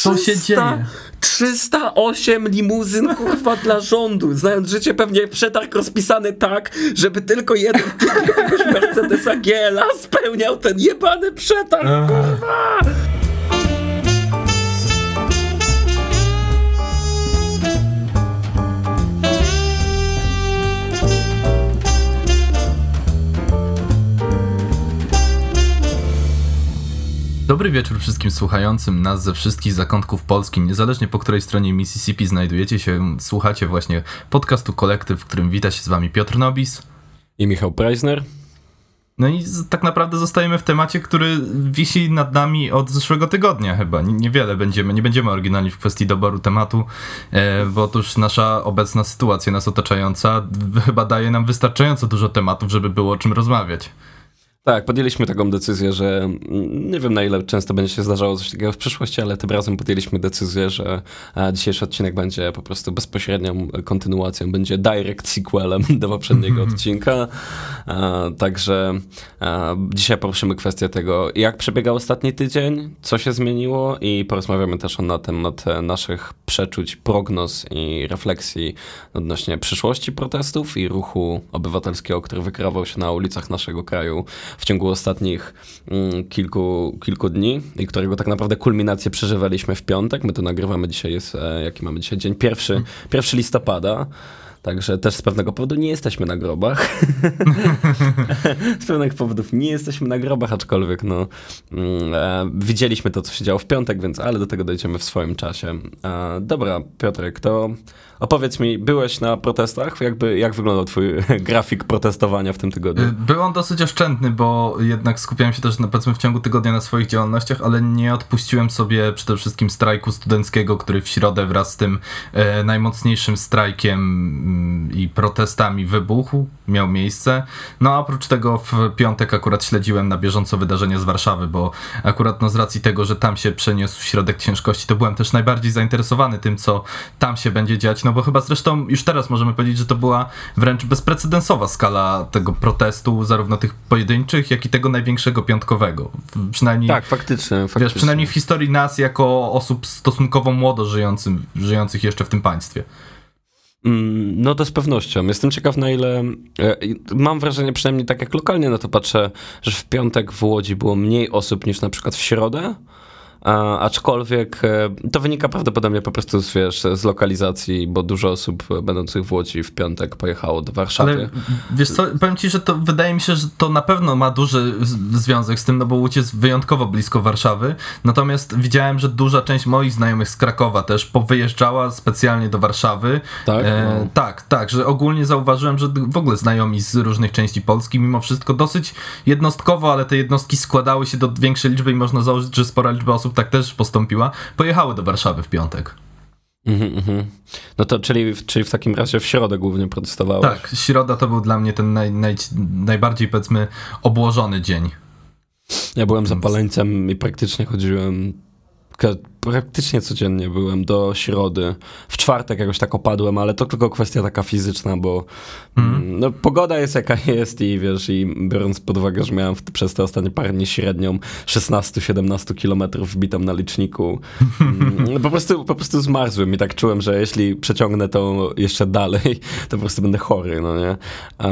Co się dzieje? 308 limuzyn, kurwa, dla rządu. Znając życie, pewnie przetarg rozpisany tak, żeby tylko jeden Mercedesa GLA spełniał ten jebany przetarg, kurwa! Dobry wieczór wszystkim słuchającym nas ze wszystkich zakątków Polski, niezależnie po której stronie Mississippi znajdujecie się, słuchacie właśnie podcastu Kolektyw, w którym wita się z wami Piotr Nobis. I Michał Preisner. No i tak naprawdę zostajemy w temacie, który wisi nad nami od zeszłego tygodnia chyba. Niewiele będziemy, nie będziemy oryginalni w kwestii doboru tematu, e, bo otóż nasza obecna sytuacja, nas otaczająca, chyba daje nam wystarczająco dużo tematów, żeby było o czym rozmawiać. Tak, podjęliśmy taką decyzję, że mm, nie wiem na ile często będzie się zdarzało coś takiego w przyszłości, ale tym razem podjęliśmy decyzję, że e, dzisiejszy odcinek będzie po prostu bezpośrednią kontynuacją, będzie direct sequelem do poprzedniego odcinka. E, także e, dzisiaj poruszymy kwestię tego, jak przebiegał ostatni tydzień, co się zmieniło i porozmawiamy też na temat naszych przeczuć, prognoz i refleksji odnośnie przyszłości protestów i ruchu obywatelskiego, który wykreował się na ulicach naszego kraju w ciągu ostatnich mm, kilku, kilku dni i którego tak naprawdę kulminację przeżywaliśmy w piątek. My to nagrywamy dzisiaj, jest, e, jaki mamy dzisiaj dzień? Pierwszy, pierwszy listopada. Także też z pewnego powodu nie jesteśmy na grobach. z pewnych powodów nie jesteśmy na grobach, aczkolwiek no, mm, e, widzieliśmy to, co się działo w piątek, więc ale do tego dojdziemy w swoim czasie. E, dobra, Piotrek, to opowiedz mi, byłeś na protestach? Jakby, jak wyglądał twój grafik protestowania w tym tygodniu? Y, był on dosyć oszczędny, bo jednak skupiałem się też na, powiedzmy w ciągu tygodnia na swoich działalnościach, ale nie odpuściłem sobie przede wszystkim strajku studenckiego, który w środę wraz z tym e, najmocniejszym strajkiem i protestami wybuchł, miał miejsce. No a oprócz tego w piątek akurat śledziłem na bieżąco wydarzenia z Warszawy, bo akurat no z racji tego, że tam się przeniósł środek ciężkości, to byłem też najbardziej zainteresowany tym, co tam się będzie dziać, no bo chyba zresztą już teraz możemy powiedzieć, że to była wręcz bezprecedensowa skala tego protestu, zarówno tych pojedynczych, jak i tego największego piątkowego. Przynajmniej, tak, faktycznie, faktycznie. Wiesz, przynajmniej w historii nas jako osób stosunkowo młodo żyjącym, żyjących jeszcze w tym państwie. Mm, no to z pewnością. Jestem ciekaw na ile. E, mam wrażenie, przynajmniej tak jak lokalnie na to patrzę, że w piątek w Łodzi było mniej osób niż na przykład w środę. Aczkolwiek e, to wynika prawdopodobnie po prostu z, wiesz, z lokalizacji, bo dużo osób będących w Łodzi w piątek pojechało do Warszawy. Ale wiesz co, powiem ci, że to wydaje mi się, że to na pewno ma duży związek z tym, no bo Łódź jest wyjątkowo blisko Warszawy, natomiast widziałem, że duża część moich znajomych z Krakowa też powyjeżdżała specjalnie do Warszawy. Tak? E, no. Tak, tak, że ogólnie zauważyłem, że w ogóle znajomi z różnych części Polski, mimo wszystko dosyć jednostkowo, ale te jednostki składały się do większej liczby i można założyć, że spora liczba osób tak też postąpiła, pojechały do Warszawy w piątek. Mm -hmm. No to czyli, czyli w takim razie w środę głównie protestowałeś? Tak, środa to był dla mnie ten naj, naj, najbardziej powiedzmy obłożony dzień. Ja byłem zapaleńcem i praktycznie chodziłem praktycznie codziennie byłem do środy. W czwartek jakoś tak opadłem, ale to tylko kwestia taka fizyczna, bo mm. no, pogoda jest jaka jest i wiesz, i biorąc pod uwagę, że miałem w, przez te ostatnie parę dni średnią 16-17 kilometrów wbitą na liczniku, mm, po, prostu, po prostu zmarzłem i tak czułem, że jeśli przeciągnę to jeszcze dalej, to po prostu będę chory, no nie? A,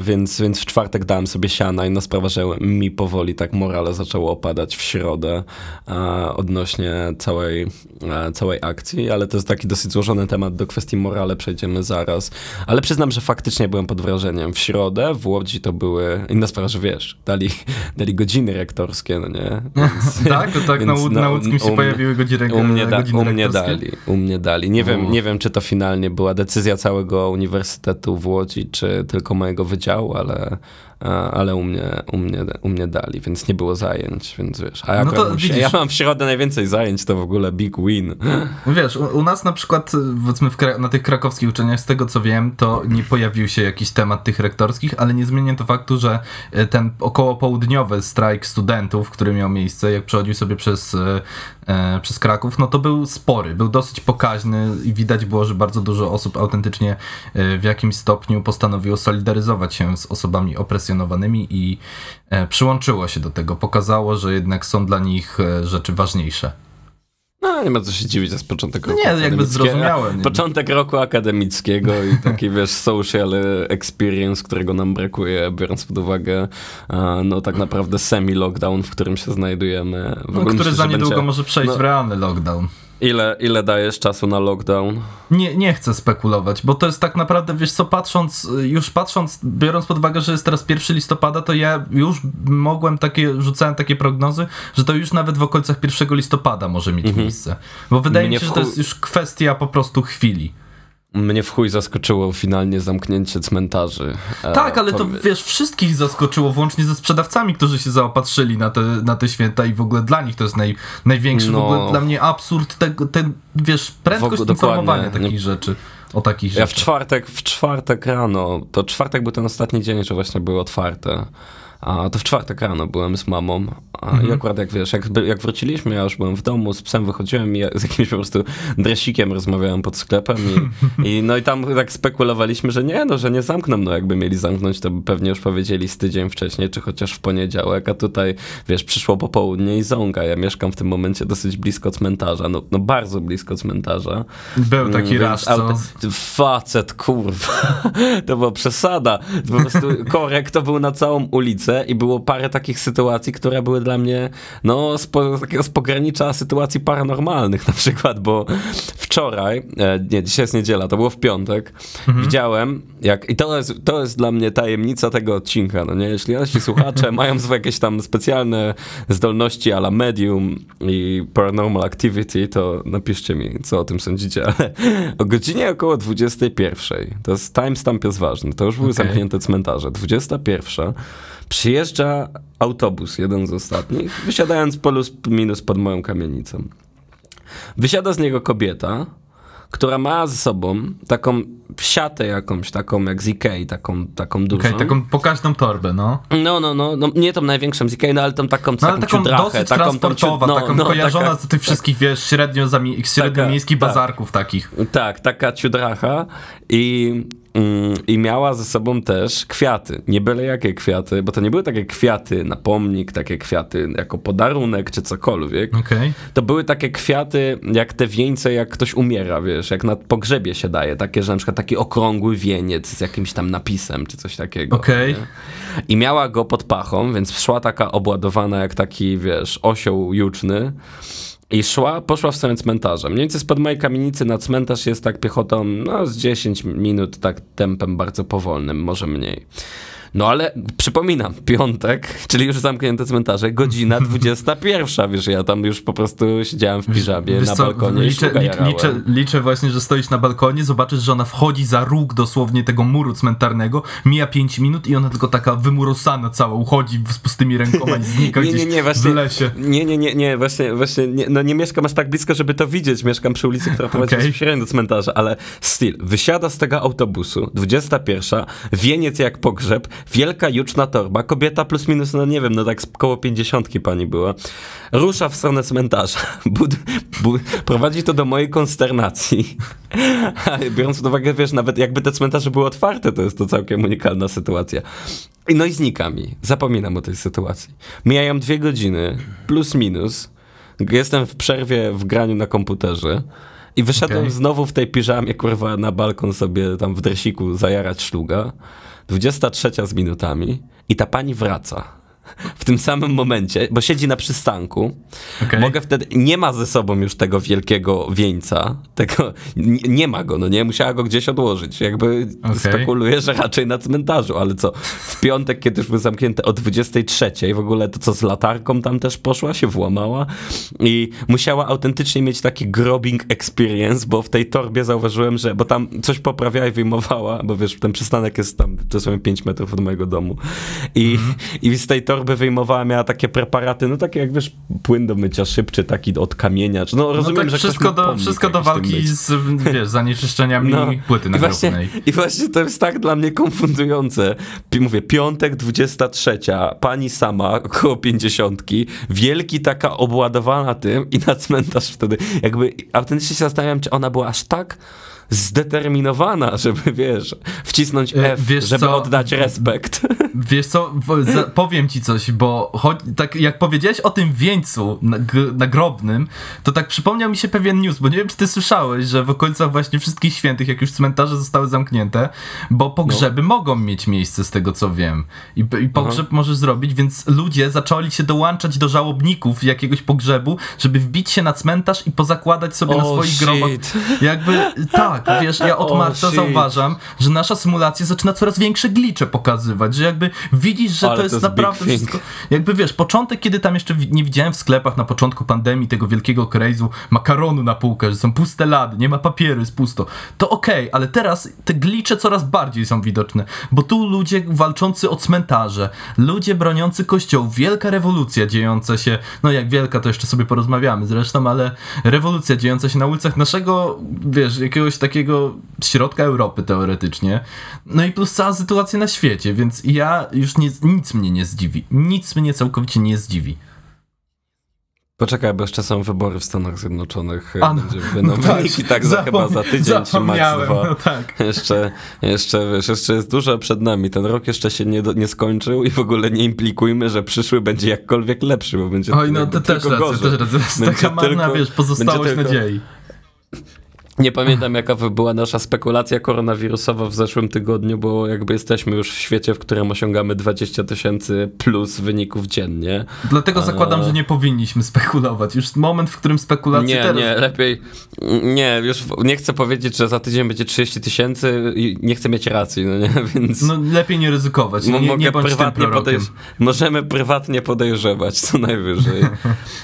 więc, więc w czwartek dałem sobie siana i na sprawę, że mi powoli tak morale zaczęło opadać w środę a, odnośnie całego całej, e, całej akcji, ale to jest taki dosyć złożony temat, do kwestii morale przejdziemy zaraz. Ale przyznam, że faktycznie byłem pod wrażeniem. W środę w Łodzi to były, inna sprawa, że wiesz, dali, dali godziny rektorskie, no nie? Więc, tak, to tak na, na łódzkim się pojawiły godziny, u mnie, da, godziny u mnie dali, u mnie dali. Nie wiem, nie wiem, czy to finalnie była decyzja całego Uniwersytetu w Łodzi, czy tylko mojego wydziału, ale ale u mnie, u, mnie, u mnie dali, więc nie było zajęć, więc wiesz. A jak no to, widzisz, ja mam w środę najwięcej zajęć, to w ogóle big win. Wiesz, u, u nas na przykład, powiedzmy na tych krakowskich uczelniach, z tego co wiem, to nie pojawił się jakiś temat tych rektorskich, ale nie zmienia to faktu, że e, ten około południowy strajk studentów, który miał miejsce, jak przechodził sobie przez, e, e, przez Kraków, no to był spory, był dosyć pokaźny i widać było, że bardzo dużo osób autentycznie e, w jakimś stopniu postanowiło solidaryzować się z osobami i e, przyłączyło się do tego, pokazało, że jednak są dla nich e, rzeczy ważniejsze. No, nie ma co się dziwić, to jest początek roku Nie, jakby akademickiego. zrozumiałe, nie? Początek roku akademickiego i taki, wiesz, social experience, którego nam brakuje, biorąc pod uwagę, e, no tak naprawdę semi-lockdown, w którym się znajdujemy. W No, który myślę, za niedługo będzie- może przejść no. w realny lockdown. Ile, ile dajesz czasu na lockdown? Nie, nie chcę spekulować, bo to jest tak naprawdę, wiesz co, patrząc, już patrząc, biorąc pod uwagę, że jest teraz 1 listopada, to ja już mogłem takie, rzucałem takie prognozy, że to już nawet w okolicach 1 listopada może mieć miejsce. Bo wydaje Mnie mi się, że to jest już kwestia po prostu chwili. Mnie w chuj zaskoczyło finalnie zamknięcie cmentarzy. E, Tak, ale to wiesz, wszystkich zaskoczyło, włącznie ze sprzedawcami, którzy się zaopatrzyli na te, na te święta i w ogóle dla nich to jest naj, największy w No. ogóle dla mnie absurd tego, ten, wiesz, prędkość W ogóle informowania takich rzeczy, o takich Ja w czwartek, w czwartek rano, to czwartek był ten ostatni dzień, że właśnie były otwarte. A to w czwartek rano byłem z mamą. Mhm. I akurat jak wiesz, jak, jak wróciliśmy, ja już byłem w domu, z psem wychodziłem i z jakimś po prostu dresikiem rozmawiałem pod sklepem i, i no i tam tak spekulowaliśmy, że nie, no, że nie zamkną, no jakby mieli zamknąć, to by pewnie już powiedzieli z tydzień wcześniej, czy chociaż w poniedziałek, a tutaj, wiesz, przyszło popołudnie i ząga. Ja mieszkam w tym momencie dosyć blisko cmentarza, no, no bardzo blisko cmentarza. Był taki Mm, raz, co... Facet, kurwa. To była przesada. Po prostu korek to był na całą ulicę i było parę takich sytuacji, które były dla mnie no z, po, takiego z pogranicza sytuacji paranormalnych na przykład, bo wczoraj, e, nie, dzisiaj jest niedziela, to było w piątek, widziałem jak, i to jest, to jest dla mnie tajemnica tego odcinka, no nie, jeśli nasi słuchacze mają swoje jakieś tam specjalne zdolności ala medium i paranormal activity, to napiszcie mi, co o tym sądzicie, ale o godzinie około 21, to jest timestamp jest ważny, to już były Okej. zamknięte cmentarze, 21, przyjeżdża autobus, jeden z ostatnich, wysiadając plus minus pod moją kamienicą. Wysiada z niego kobieta, która ma ze sobą taką siatę jakąś, taką jak z Ikei, taką, taką dużą. Okej, taką pokaźną torbę, no. No, no, no, no, nie tą największą z Ikei, no ale tą taką, No taką taką ciudrachę, dosyć taką, ciu- no, taką no, kojarzona taka- z tych wszystkich, wiesz, średnio, średnio Taka- miejskich tak. bazarków takich. Tak, taka ciudracha i, i miała ze sobą też kwiaty. Nie byle jakie kwiaty, bo to nie były takie kwiaty na pomnik, takie kwiaty jako podarunek czy cokolwiek. Okej. To były takie kwiaty, jak te wieńce, jak ktoś umiera, wiesz, jak na pogrzebie się daje. Takie, że na przykład taki okrągły wieniec z jakimś tam napisem, czy coś takiego. Nie? I miała go pod pachą, więc szła taka obładowana jak taki, wiesz, osioł juczny. I szła, poszła w stronę cmentarza. Mniej więcej spod mojej kamienicy na cmentarz jest tak piechotą, no z 10 minut, tak tempem bardzo powolnym, może mniej. No ale przypominam, piątek, czyli już zamknięte cmentarze, godzina 21, wiesz, ja tam już po prostu siedziałem w piżamie Wiesz na co, balkonie i liczę, jarałem. liczę, liczę właśnie, że stoisz na balkonie, zobaczysz, że ona wchodzi za róg dosłownie tego muru cmentarnego, mija 5 minut i ona tylko taka wymurosana cała, uchodzi z pustymi rękoma i znika Nie, nie, gdzieś nie, właśnie, w lesie. Nie, nie, nie, nie, właśnie, właśnie nie, no nie mieszkam aż tak blisko, żeby to widzieć. Mieszkam przy ulicy, która prowadzi Okej. bezpośrednio do cmentarza, ale styl. Wysiada z tego autobusu, 21, wieniec jak pogrzeb, wielka juczna torba, kobieta plus minus, no nie wiem, no tak koło 50 pani była. Rusza w stronę cmentarza. Bud, bu, prowadzi to do mojej konsternacji. Biorąc pod uwagę, wiesz, nawet jakby te cmentarze były otwarte, to jest to całkiem unikalna sytuacja. I No i znika mi. Zapominam o tej sytuacji. Mijają dwie godziny, plus minus. Jestem w przerwie w graniu na komputerze. I wyszedłem Okej. znowu w tej piżamie, kurwa, na balkon sobie tam w dresiku zajarać szluga. 23 z minutami. I ta pani wraca. W tym samym momencie, bo siedzi na przystanku. Okej. Mogę wtedy. Nie ma ze sobą już tego wielkiego wieńca. Tego, nie, nie ma go, no nie? Musiała go gdzieś odłożyć. Jakby Okej. spekuluję, że raczej na cmentarzu, ale co? W piątek, kiedy już były zamknięte o 23, w ogóle to co z latarką tam też poszła, się włamała i musiała autentycznie mieć taki grobbing experience, bo w tej torbie zauważyłem, że, bo tam coś poprawiała i wyjmowała, bo wiesz, ten przystanek jest tam dosłownie 5 metrów od mojego domu i, i z tej torby wyjmowała, miała takie preparaty, no takie jak wiesz, płyn do mycia szyb, czy taki od kamienia, no No rozumiem, tak że wszystko do, wszystko do walki z, wiesz, zanieczyszczeniami płyty i właśnie. I właśnie to jest tak dla mnie konfundujące. Mówię, piątek, 23, pani sama, około 50, wielki taka obładowana tym i na cmentarz wtedy. Jakby autentycznie się zastanawiam, czy ona była aż tak zdeterminowana, żeby, wiesz, wcisnąć E, F, wiesz żeby co? oddać respekt. Wiesz co, powiem ci coś, bo choć, tak jak powiedziałeś o tym wieńcu nag- nagrobnym, to tak przypomniał mi się pewien news, bo nie wiem, czy ty słyszałeś, że w okolicach właśnie wszystkich świętych, jak już cmentarze zostały zamknięte, bo pogrzeby mogą mieć miejsce, z tego co wiem. I, i pogrzeb możesz zrobić, więc ludzie zaczęli się dołączać do żałobników jakiegoś pogrzebu, żeby wbić się na cmentarz i pozakładać sobie na Oh, swoich shit. grobach. Jakby, tak, wiesz, ja od Oh, marca shit. zauważam, że nasza symulacja zaczyna coraz większe glicze pokazywać, że jakby widzisz, że Ale to to jest jest naprawdę wszystko. Jakby wiesz, początek, kiedy tam jeszcze nie widziałem w sklepach na początku pandemii tego wielkiego krejzu makaronu na półkę, że są puste lady, nie ma papieru, jest pusto. To okej, ale teraz te glicze coraz bardziej są widoczne, bo tu ludzie walczący o cmentarze, ludzie broniący kościoł, wielka rewolucja dziejąca się, no jak wielka to jeszcze sobie porozmawiamy zresztą, ale rewolucja dziejąca się na ulicach naszego, wiesz, jakiegoś takiego środka Europy teoretycznie. No i plus cała sytuacja na świecie, więc ja już nie, nic mnie nie zdziwi. Nic mnie całkowicie nie zdziwi. Poczekaj, bo jeszcze są wybory w Stanach Zjednoczonych. A, no, Będzie, będą wyniki tak za, chyba za tydzień, czy max dwa. No tak. Jeszcze, jeszcze, wiesz, jeszcze jest dużo przed nami. Ten rok jeszcze się nie, nie skończył i w ogóle nie implikujmy, że przyszły będzie jakkolwiek lepszy, bo będzie Oj, no to też gorzej. też Będzie taka marna, tylko- wiesz, pozostałość tylko- nadziei. Nie pamiętam, jaka była nasza spekulacja koronawirusowa w zeszłym tygodniu, bo jakby jesteśmy już w świecie, w którym osiągamy 20 tysięcy plus wyników dziennie. Dlatego zakładam, że nie powinniśmy spekulować. Już moment, w którym spekulacje Nie, teraz... nie, lepiej. Nie, już nie chcę powiedzieć, że za tydzień będzie 30 tysięcy i nie chcę mieć racji, no nie, więc. No lepiej nie ryzykować. Mo- Nie, nie bądź prywatnie podejrz- Możemy prywatnie podejrzewać, co najwyżej.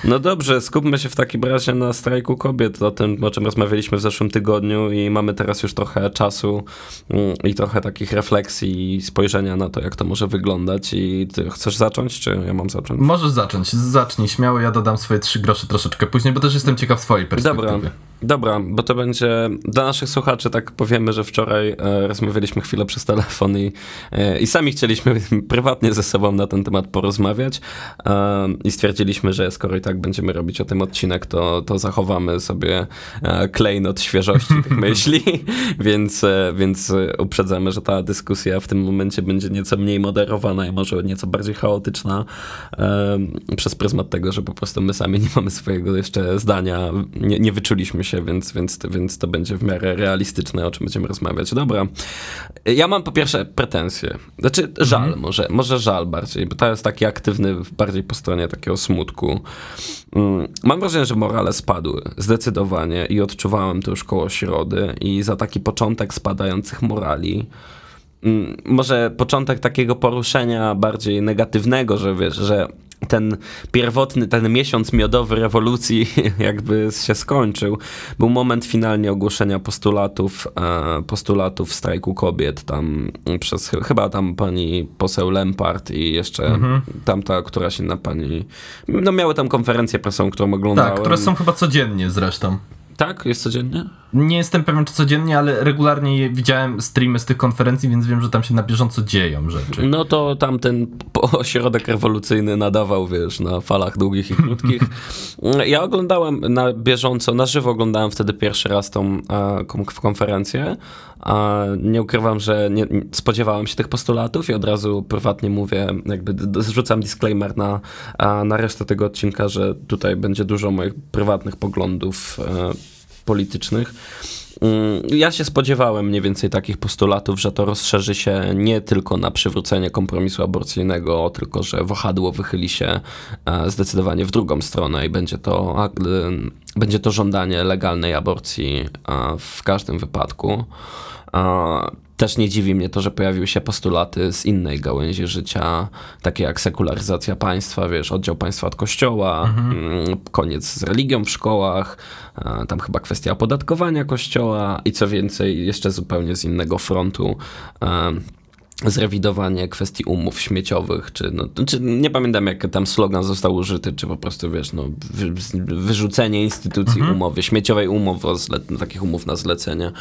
No dobrze, skupmy się w takim razie na strajku kobiet, o tym, o czym rozmawialiśmy w zeszłym tygodniu i mamy teraz już trochę czasu mm, i trochę takich refleksji i spojrzenia na to, jak to może wyglądać. I ty chcesz zacząć, czy ja mam zacząć? Możesz zacząć. Zacznij śmiało, ja dodam swoje trzy grosze troszeczkę później, bo też jestem ciekaw swojej perspektywy. Dobra, dobra, bo to będzie dla naszych słuchaczy, tak powiemy, że wczoraj e, rozmawialiśmy chwilę przez telefon i, e, i sami chcieliśmy prywatnie ze sobą na ten temat porozmawiać e, i stwierdziliśmy, że skoro i tak będziemy robić o tym odcinek, to, to zachowamy sobie e, klejnot świeżości tych myśli, więc, e, więc e, uprzedzamy, że ta dyskusja w tym momencie będzie nieco mniej moderowana i może nieco bardziej chaotyczna e, przez pryzmat tego, że po prostu my sami nie mamy swojego jeszcze zdania, nie, nie wyczuliśmy się, więc, więc, więc to będzie w miarę realistyczne, o czym będziemy rozmawiać. Dobra. Ja mam po pierwsze pretensje. Znaczy żal może, może żal bardziej, bo to jest taki aktywny bardziej po stronie takiego smutku. Mm, Mam wrażenie, że morale spadły zdecydowanie i odczuwałem to już koło środy i za taki początek spadających morali mm, może początek takiego poruszenia bardziej negatywnego, że wiesz, że ten pierwotny, ten miesiąc miodowy rewolucji jakby się skończył, był moment finalnie ogłoszenia postulatów, e, postulatów strajku kobiet tam przez, chy- chyba tam pani poseł Lempart i jeszcze tamta, która się na pani, no miały tam konferencję prasową, którą oglądałem. Tak, które są chyba codziennie zresztą. Tak? Jest codziennie? Nie jestem pewien, czy codziennie, ale regularnie widziałem streamy z tych konferencji, więc wiem, że tam się na bieżąco dzieją rzeczy. No to tamten ośrodek rewolucyjny nadawał, wiesz, na falach długich i krótkich. Ja oglądałem na bieżąco, na żywo oglądałem wtedy pierwszy raz tą e, konferencję. A nie ukrywam, że nie, spodziewałem się tych postulatów i od razu prywatnie mówię, jakby zrzucam disclaimer na, na resztę tego odcinka, że tutaj będzie dużo moich prywatnych poglądów e, politycznych. Mm, Ja się spodziewałem mniej więcej takich postulatów, że to rozszerzy się nie tylko na przywrócenie kompromisu aborcyjnego, tylko że wahadło wychyli się e, zdecydowanie w drugą stronę i będzie to, y, będzie to żądanie legalnej aborcji e, w każdym wypadku. Też nie dziwi mnie to, że pojawiły się postulaty z innej gałęzi życia, takie jak sekularyzacja państwa, wiesz, oddział państwa od kościoła, mm, koniec z religią w szkołach, e, tam chyba kwestia opodatkowania kościoła i co więcej, jeszcze zupełnie z innego frontu. e, Zrewidowanie kwestii umów śmieciowych, czy, no, czy nie pamiętam jak tam slogan został użyty, czy po prostu wiesz, no, wy, wyrzucenie instytucji umowy, śmieciowej umowy, takich umów na zlecenie.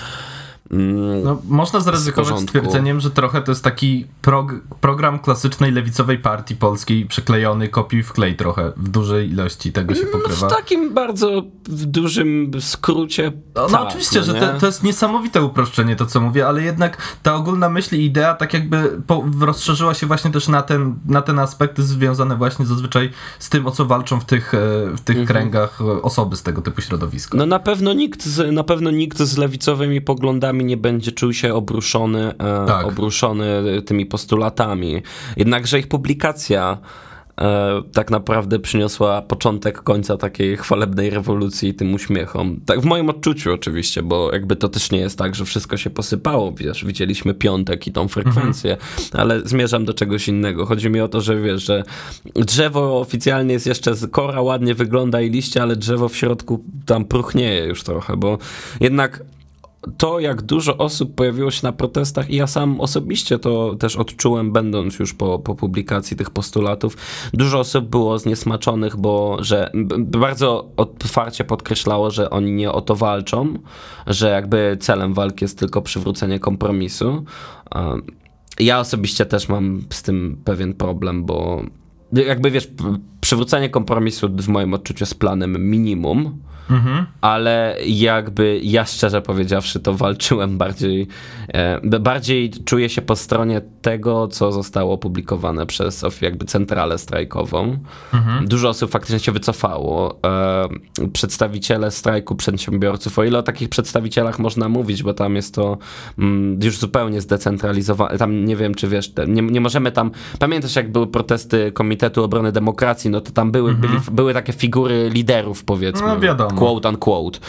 Mm, No, można zaryzykować stwierdzeniem, że trochę to jest taki prog program klasycznej lewicowej partii polskiej przyklejony kopiuj w klej trochę, w dużej ilości tego się pokrywa. w takim bardzo w dużym skrócie. No, no tak, oczywiście, no że te, to jest niesamowite uproszczenie to, co mówię, ale jednak ta ogólna myśl i idea tak jakby po, rozszerzyła się właśnie też na ten, na ten aspekty związane właśnie zazwyczaj z tym, o co walczą w tych, e, w tych kręgach e, osoby z tego typu środowiska. No na pewno nikt z, na pewno nikt z lewicowymi poglądami nie będzie czuł się obruszony, e, Tak. obruszony tymi postulatami. Jednakże ich publikacja e, tak naprawdę przyniosła początek końca takiej chwalebnej rewolucji tym uśmiechom. Tak w moim odczuciu oczywiście, bo jakby to też nie jest tak, że wszystko się posypało, wiesz, widzieliśmy piątek i tą frekwencję, ale zmierzam do czegoś innego. Chodzi mi o to, że wiesz, że drzewo oficjalnie jest jeszcze z kora, ładnie wygląda i liście, ale drzewo w środku tam próchnieje już trochę, bo jednak to, jak dużo osób pojawiło się na protestach, i ja sam osobiście to też odczułem, będąc już po, po publikacji tych postulatów, dużo osób było zniesmaczonych, bo że bardzo otwarcie podkreślało, że oni nie o to walczą, że jakby celem walki jest tylko przywrócenie kompromisu. Um, Ja osobiście też mam z tym pewien problem, bo jakby wiesz, przywrócenie kompromisu w moim odczuciu jest planem minimum, Mhm. ale jakby ja szczerze powiedziawszy to walczyłem bardziej, e, bardziej czuję się po stronie tego, co zostało opublikowane przez jakby centralę strajkową. Dużo osób faktycznie się wycofało. E, przedstawiciele strajku przedsiębiorców, o ile o takich przedstawicielach można mówić, bo tam jest to mm, już zupełnie zdecentralizowane. Tam nie wiem, czy wiesz, nie, nie możemy tam. Pamiętasz, jak były protesty Komitetu Obrony Demokracji, no to tam były, byli, były takie figury liderów, powiedzmy. No, wiadomo. Quote unquote.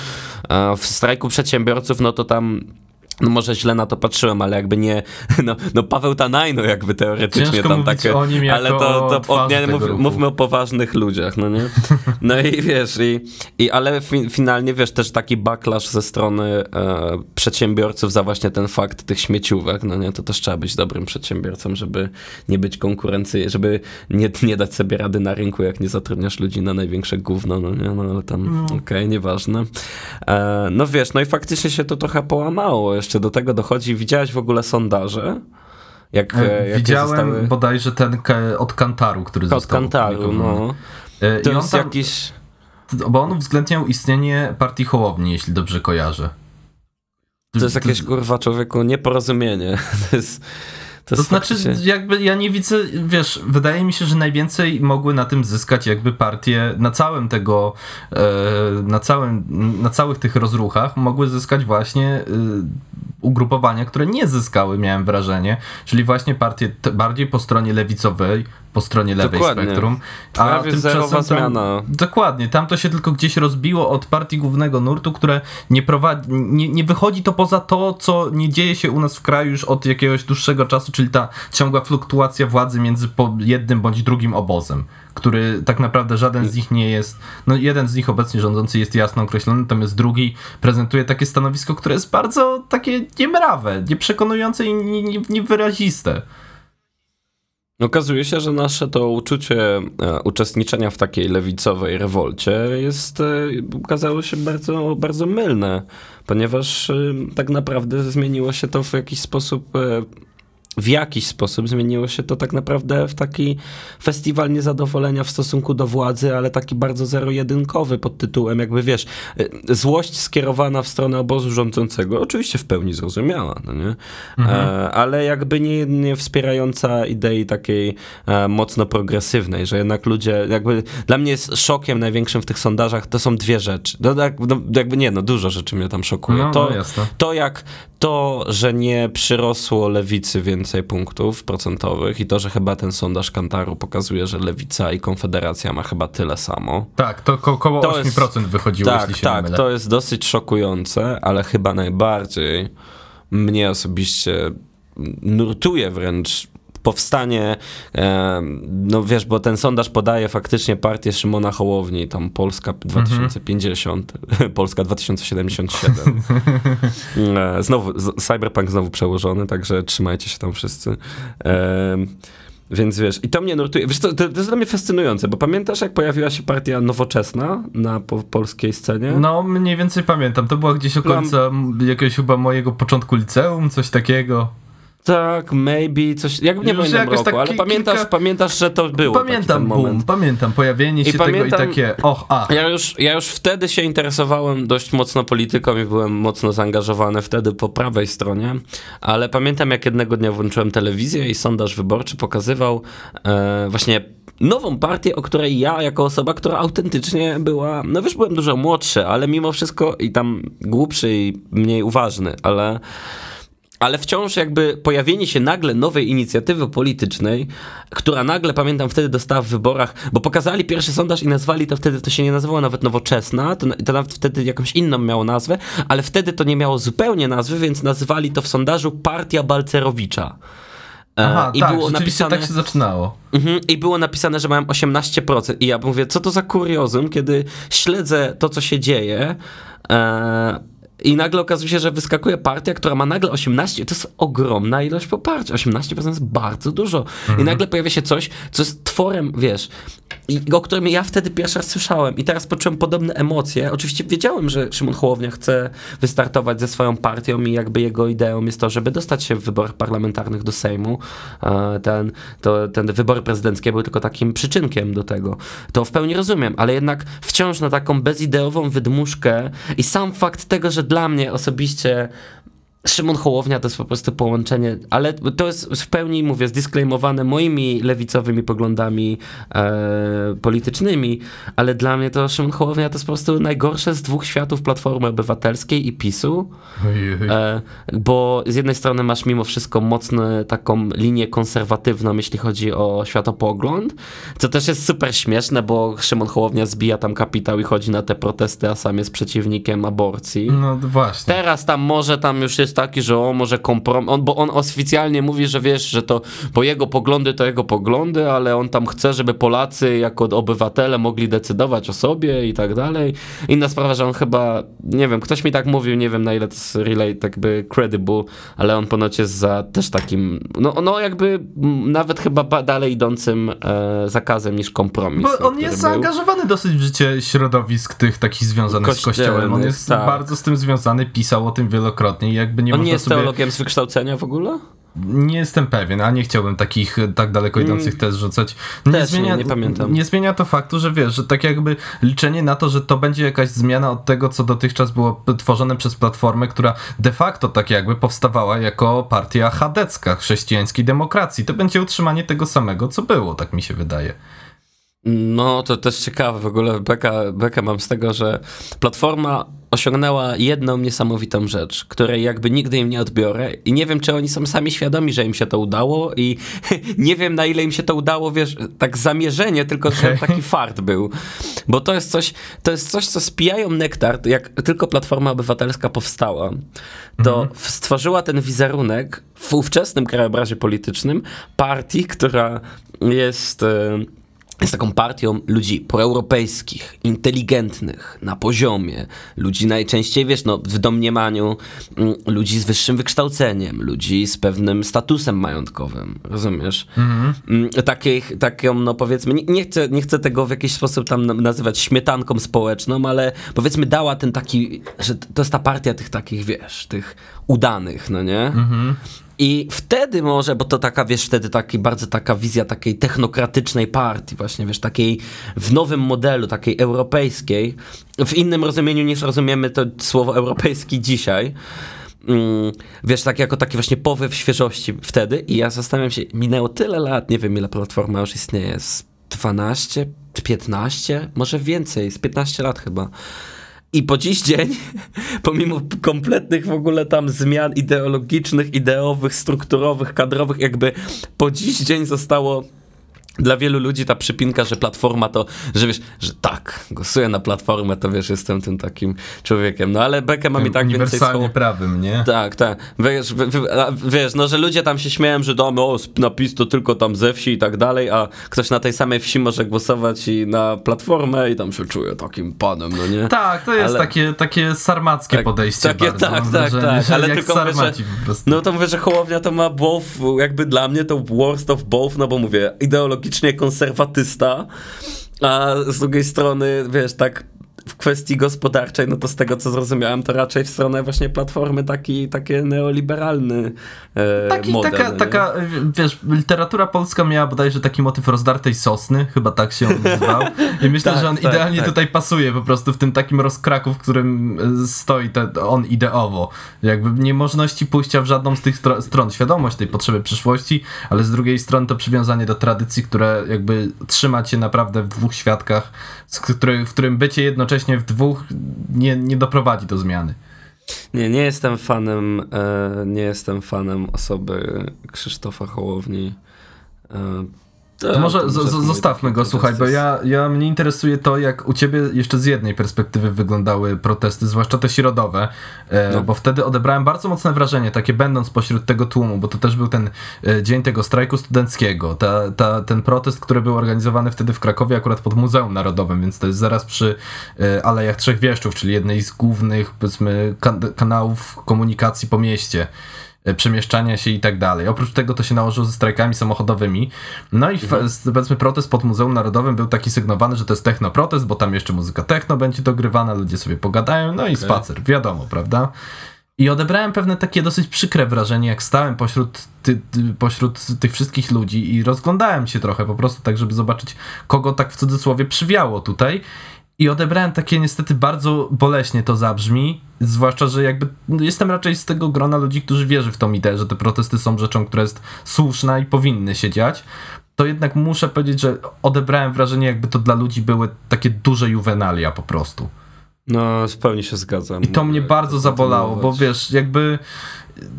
E, W strajku przedsiębiorców, no to tam. No może źle na to patrzyłem, ale jakby nie, no, no Paweł Tanajno jakby teoretycznie Ciężko tam takie, o nim ale to, to o, nie, mów, mówmy o poważnych ludziach, no nie? No i wiesz, i, i ale fi, finalnie wiesz, też taki backlash ze strony e, przedsiębiorców za właśnie ten fakt tych śmieciówek, no nie? To też trzeba być dobrym przedsiębiorcą, żeby nie być konkurencyjny, żeby nie, nie dać sobie rady na rynku, jak nie zatrudniasz ludzi na największe gówno, no nie? No ale tam, okej, nieważne. E, no wiesz, no i faktycznie się to trochę połamało. Jeszcze do tego dochodzi, widziałeś w ogóle sondaże? Jak, e, jakie Widziałem zostały... bodajże ten od Kantaru, który Od został Kantaru, no. E, To I on jest tam, jakiś... Bo on uwzględniał istnienie partii Hołowni, jeśli dobrze kojarzę. To jest jakieś, kurwa, człowieku, nieporozumienie. To jest... To, To znaczy, faktycznie- jakby ja nie widzę, wiesz, wydaje mi się, że najwięcej mogły na tym zyskać jakby partie na całym tego, e, na całym, na całych tych rozruchach mogły zyskać właśnie e, ugrupowania, które nie zyskały, miałem wrażenie, czyli właśnie partie bardziej po stronie lewicowej, po stronie lewej Dokładnie. spektrum. Prawie zerowa tam, zmiana. Dokładnie, tam to się tylko gdzieś rozbiło od partii głównego nurtu, które nie prowadzi, nie, nie wychodzi to poza to, co nie dzieje się u nas w kraju już od jakiegoś dłuższego czasu, czyli ta ciągła fluktuacja władzy między jednym bądź drugim obozem, który tak naprawdę żaden z nich nie jest, no jeden z nich obecnie rządzący jest jasno określony, natomiast drugi prezentuje takie stanowisko, które jest bardzo takie niemrawe, nieprzekonujące i nie- nie- niewyraziste. Okazuje się, że nasze to uczucie e, uczestniczenia w takiej lewicowej rewolcie jest, e, okazało się bardzo, bardzo mylne, ponieważ e, tak naprawdę zmieniło się to w jakiś sposób, e, w jakiś sposób zmieniło się to tak naprawdę w taki festiwal niezadowolenia w stosunku do władzy, ale taki bardzo zero-jedynkowy pod tytułem jakby wiesz, e, złość skierowana w stronę obozu rządzącego, oczywiście w pełni zrozumiała, no nie? E, ale jakby nie, nie wspierająca idei takiej e, mocno progresywnej, że jednak ludzie, jakby dla mnie jest szokiem największym w tych sondażach, to są dwie rzeczy. No, tak, no, jakby nie, no dużo rzeczy mnie tam szokuje. No, to, no to jak to, że nie przyrosło lewicy więcej punktów procentowych i to, że chyba ten sondaż Kantaru pokazuje, że lewica i konfederacja ma chyba tyle samo. Tak, to ko- około To 8% jest- wychodziło, Tak, jeśli się tak, to jest dosyć szokujące, ale chyba najbardziej mnie osobiście nurtuje wręcz powstanie, e, no wiesz, bo ten sondaż podaje faktycznie partię Szymona Hołowni, tam Polska 2050, Polska 2077. E, znowu, Cyberpunk znowu przełożony, także trzymajcie się tam wszyscy. E, Więc wiesz, i to mnie nurtuje. Wiesz, to, to, jest dla mnie fascynujące, bo pamiętasz, jak pojawiła się partia nowoczesna na po, polskiej scenie? No, mniej więcej pamiętam. To była gdzieś okolica jakiegoś chyba mojego początku liceum, coś takiego. Tak, maybe, coś, jak nie pamiętam roku, tak ale pamiętasz, kilka- pamiętasz, że to było Pamiętam, boom, pamiętam pojawienie się tego i takie, och, a. Ja już, ja już wtedy się interesowałem dość mocno polityką i byłem mocno zaangażowany wtedy po prawej stronie, ale pamiętam jak jednego dnia włączyłem telewizję i sondaż wyborczy pokazywał e, właśnie nową partię, o której ja jako osoba, która autentycznie była, no wiesz, byłem dużo młodszy, ale mimo wszystko i tam głupszy i mniej uważny, ale ale wciąż jakby pojawienie się nagle nowej inicjatywy politycznej, która nagle, pamiętam, wtedy dostała w wyborach, bo pokazali pierwszy sondaż i nazwali to wtedy, to się nie nazywało nawet Nowoczesna, to, to nawet wtedy jakąś inną miało nazwę, ale wtedy to nie miało zupełnie nazwy, więc nazywali to w sondażu Partia Balcerowicza. E, Aha, I tak, było napisane, tak się zaczynało. Mhm, I było napisane, że mają 18%. I ja mówię, co to za kuriozum, kiedy śledzę to, co się dzieje. E, i nagle okazuje się, że wyskakuje partia, która ma nagle 18, to jest ogromna ilość poparcia. 18% jest bardzo dużo. I nagle pojawia się coś, co jest tworem, wiesz, i, o którym ja wtedy pierwszy raz słyszałem. I teraz poczułem podobne emocje. Oczywiście wiedziałem, że Szymon Hołownia chce wystartować ze swoją partią i jakby jego ideą jest to, żeby dostać się w wyborach parlamentarnych do Sejmu. E, Ten, to, ten wybory prezydenckie były tylko takim przyczynkiem do tego. To w pełni rozumiem, ale jednak wciąż na taką bezideową wydmuszkę i sam fakt tego, że dla mnie osobiście Szymon Hołownia to jest po prostu połączenie, ale to jest w pełni, mówię, zdisklejmowane moimi lewicowymi poglądami e, politycznymi, ale dla mnie to Szymon Hołownia to jest po prostu najgorsze z dwóch światów Platformy Obywatelskiej i PiSu, e, bo z jednej strony masz mimo wszystko mocną taką linię konserwatywną, jeśli chodzi o światopogląd, co też jest super śmieszne, bo Szymon Hołownia zbija tam kapitał i chodzi na te protesty, a sam jest przeciwnikiem aborcji. No właśnie. Teraz tam może tam już jest taki, że on może kompromis, on, bo on oficjalnie mówi, że wiesz, że to, bo jego poglądy to jego poglądy, ale on tam chce, żeby Polacy jako obywatele mogli decydować o sobie i tak dalej. Inna sprawa, że on chyba, nie wiem, ktoś mi tak mówił, nie wiem na ile to jest relate, jakby credible, ale on ponoć jest za też takim, no, no jakby nawet chyba ba- dalej idącym e, zakazem niż kompromis. Bo no, on jest był. zaangażowany dosyć w życie środowisk tych takich związanych z kościołem. On jest tak. bardzo z tym związany, pisał o tym wielokrotnie i jakby nie On nie jest sobie... teologiem z wykształcenia w ogóle? Nie jestem pewien, a nie chciałbym takich e, tak daleko idących tez rzucać. Nie Mm. Też nie, nie pamiętam. Nie zmienia to faktu, że wiesz, że tak jakby liczenie na to, że to będzie jakaś zmiana od tego, co dotychczas było tworzone przez platformę, która de facto tak jakby powstawała jako partia chadecka chrześcijańskiej demokracji. To będzie utrzymanie tego samego, co było, tak mi się wydaje. No, to też ciekawe w ogóle. Beka, bekę mam z tego, że Platforma osiągnęła jedną niesamowitą rzecz, której jakby nigdy im nie odbiorę i nie wiem, czy oni są sami świadomi, że im się to udało i nie wiem, na ile im się to udało, wiesz, tak zamierzenie, tylko że taki fart był. Bo to jest coś, to jest coś, co spijają nektar, jak tylko Platforma Obywatelska powstała, to stworzyła ten wizerunek w ówczesnym krajobrazie politycznym partii, która jest... e, jest taką partią ludzi proeuropejskich, inteligentnych, na poziomie, ludzi najczęściej, wiesz, no, w domniemaniu mm, ludzi z wyższym wykształceniem, ludzi z pewnym statusem majątkowym, rozumiesz? Mm, Takich, taką, no powiedzmy, nie, nie, chcę, nie chcę tego w jakiś sposób tam na- nazywać śmietanką społeczną, ale powiedzmy dała ten taki, że to jest ta partia tych takich, wiesz, tych udanych, no nie? I wtedy może, bo to taka, wiesz, wtedy taki, bardzo taka wizja takiej technokratycznej partii, właśnie, wiesz, takiej w nowym modelu, takiej europejskiej, w innym rozumieniu niż rozumiemy to słowo europejski dzisiaj. Mm, wiesz, tak jako taki właśnie powiew świeżości wtedy i ja zastanawiam się, minęło tyle lat, nie wiem ile platforma już istnieje, z 12 czy 15, może więcej, z 15 lat chyba. I po dziś dzień, pomimo kompletnych w ogóle tam zmian ideologicznych, ideowych, strukturowych, kadrowych, jakby po dziś dzień zostało dla wielu ludzi ta przypinka, że platforma to, że wiesz, że tak, głosuję na platformę, to wiesz, jestem tym takim człowiekiem. No ale Bekę mam i tak więcej Uniwersalnie prawym, nie? Tak, tak. Wiesz, w, w, wiesz, no, że ludzie tam się śmieją, że damy, o, napis to tylko tam ze wsi i tak dalej, a ktoś na tej samej wsi może głosować i na platformę i tam się czuje takim panem, no nie? Tak, to jest Ale- takie, takie sarmackie Tak, podejście takie, bardzo. tak, mam tak, wrażenie, tak, ale tylko mówię, że- po prostu. No to mówię, że Hołownia to ma both, jakby dla mnie to worst of both, no bo mówię, ideologicznie konserwatysta, a z drugiej strony, wiesz, tak w kwestii gospodarczej, no to z tego co zrozumiałem, to raczej w stronę właśnie platformy taki, taki neoliberalny e, Taki, model. taka, nie? taka, wiesz, literatura polska miała bodajże taki motyw rozdartej sosny, chyba tak się on nazywał. I myślę, Tak, że on tak, idealnie tak. tutaj pasuje po prostu w tym takim rozkraku, w którym e, stoi on ideowo. Jakby niemożności pójścia w żadną z tych stro- stron. Świadomość tej potrzeby przyszłości, ale z drugiej strony to przywiązanie do tradycji, które jakby trzyma cię naprawdę w dwóch świadkach, z który, w którym bycie jednocześnie w dwóch nie, nie doprowadzi do zmiany. Nie, nie jestem fanem, e, nie jestem fanem osoby Krzysztofa Hołowni. E, To może to z- mój zostawmy go, słuchaj, bo ja, ja mnie interesuje to, jak u ciebie jeszcze z jednej perspektywy wyglądały protesty, zwłaszcza te środowe, e, No. bo wtedy odebrałem bardzo mocne wrażenie, takie będąc pośród tego tłumu, bo to też był ten e, dzień tego strajku studenckiego, ta, ta, ten protest, który był organizowany wtedy w Krakowie akurat pod Muzeum Narodowym, więc to jest zaraz przy e, Alejach Trzech Wieszczów, czyli jednej z głównych, powiedzmy, kan kanałów komunikacji po mieście przemieszczania się i tak dalej. Oprócz tego to się nałożyło ze strajkami samochodowymi. No i s- powiedzmy protest pod Muzeum Narodowym był taki sygnowany, że to jest technoprotest, bo tam jeszcze muzyka techno będzie dogrywana, ludzie sobie pogadają, no i spacer, wiadomo, prawda? I odebrałem pewne takie dosyć przykre wrażenie, jak stałem pośród, ty, ty, pośród tych wszystkich ludzi i rozglądałem się trochę po prostu tak, żeby zobaczyć, kogo tak w cudzysłowie przywiało tutaj. I odebrałem takie niestety bardzo boleśnie to zabrzmi, zwłaszcza, że jakby no, jestem raczej z tego grona ludzi, którzy wierzy w tą ideę, że te protesty są rzeczą, która jest słuszna i powinny się dziać. To jednak muszę powiedzieć, że odebrałem wrażenie, jakby to dla ludzi były takie duże juwenalia po prostu. No, w pełni się zgadzam. I to mnie bardzo zabolało, bo wiesz, jakby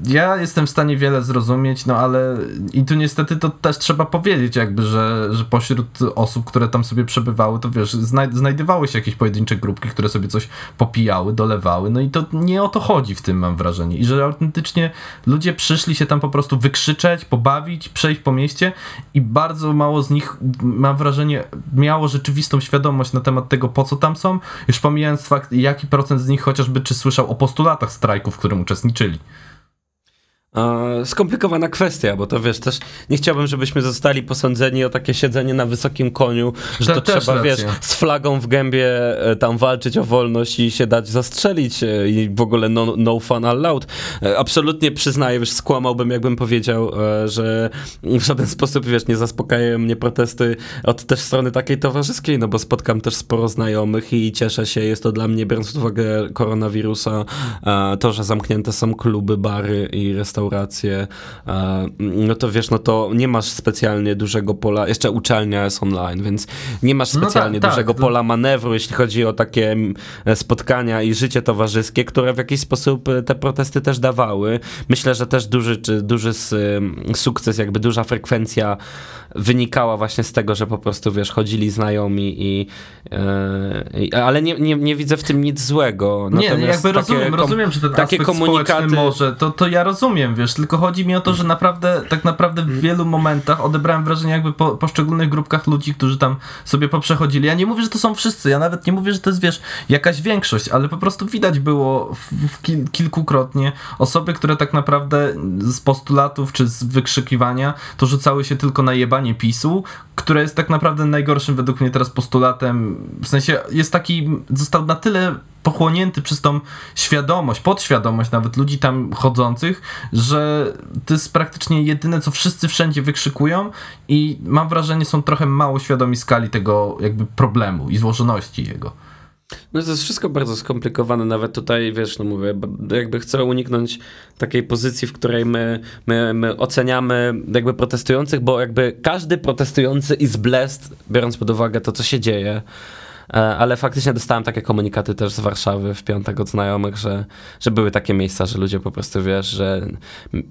ja jestem w stanie wiele zrozumieć, no ale i tu niestety to też trzeba powiedzieć jakby, że, że pośród osób, które tam sobie przebywały, to wiesz, znaj znajdowały się jakieś pojedyncze grupki, które sobie coś popijały, dolewały, no i to nie o to chodzi w tym mam wrażenie i że autentycznie ludzie przyszli się tam po prostu wykrzyczeć, pobawić, przejść po mieście i bardzo mało z nich, mam wrażenie, miało rzeczywistą świadomość na temat tego, po co tam są, już pomijając fakt, jaki procent z nich chociażby czy słyszał o postulatach strajku, w którym uczestniczyli. E, Skomplikowana kwestia, bo to wiesz, też nie chciałbym, żebyśmy zostali posądzeni o takie siedzenie na wysokim koniu, że To to, trzeba, wiesz, racja. z flagą w gębie e, tam walczyć o wolność i się dać zastrzelić e, i w ogóle no, no fun allowed. E, Absolutnie przyznaję, wiesz, skłamałbym, jakbym powiedział, że w żaden sposób, wiesz, nie zaspokajają mnie protesty od też strony takiej towarzyskiej, no bo spotkam też sporo znajomych i cieszę się, jest to dla mnie, biorąc pod uwagę koronawirusa, to, że zamknięte są kluby, bary i restauracje, e, no to wiesz, no to nie masz specjalnie dużego pola, jeszcze uczelnia jest online, więc nie masz No tak, specjalnie tak, dużego to- pola manewru, jeśli chodzi o takie mm, spotkania i życie towarzyskie, które w jakiś sposób e, te protesty też dawały. Myślę, że też duży, czy duży sukces, jakby duża frekwencja wynikała właśnie z tego, że po prostu, wiesz, chodzili znajomi i, e, i ale nie, nie, nie widzę w tym nic złego. Nie, Natomiast jakby takie rozumiem, rozumiem, że ten takie aspekt komunikaty- może, to, to ja rozumiem, wiesz, tylko chodzi mi o to, że naprawdę, tak naprawdę w wielu momentach odebrałem wrażenie jakby po poszczególnych grupkach ludzi, którzy tam sobie poprzechodzili. Ja nie mówię, że to są wszyscy, ja nawet nie mówię, że to jest, wiesz, jakaś większość, ale po prostu widać było kil kilkukrotnie osoby, które tak naprawdę z postulatów czy z wykrzykiwania to rzucały się tylko na jebanie PiSu, które jest tak naprawdę najgorszym według mnie teraz postulatem, w sensie jest taki, został na tyle pochłonięty przez tą świadomość, podświadomość nawet ludzi tam chodzących, że to jest praktycznie jedyne, co wszyscy wszędzie wykrzykują i mam wrażenie, są trochę mało świadomi skali tego jakby problemu i złożoności jego. No to jest wszystko bardzo skomplikowane, nawet tutaj, wiesz, no mówię, jakby chcę uniknąć takiej pozycji, w której my, my, my oceniamy jakby protestujących, bo jakby każdy protestujący is blessed, biorąc pod uwagę to, co się dzieje. E, ale faktycznie dostałem takie komunikaty też z Warszawy w piątek od znajomych, że, że były takie miejsca, że ludzie po prostu, wiesz, że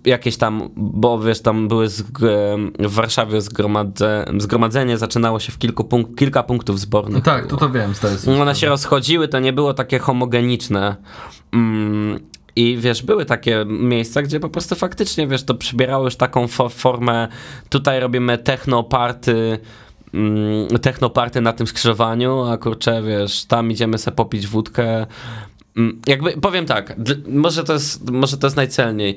jakieś tam, bo wiesz, tam były w Warszawie zgromadze, zgromadzenie zaczynało się w kilku punk kilka punktów zbornych. No tak, to to wiem, zdaje się. One się rozchodziły, to nie było takie homogeniczne. Mm, i wiesz, były takie miejsca, gdzie po prostu faktycznie, wiesz, to przybierało już taką formę, tutaj robimy technoparty, mm, technoparty na tym skrzyżowaniu, a kurczę, wiesz, tam idziemy sobie popić wódkę. Mm, jakby, powiem tak, może to, jest, może to jest najcelniej.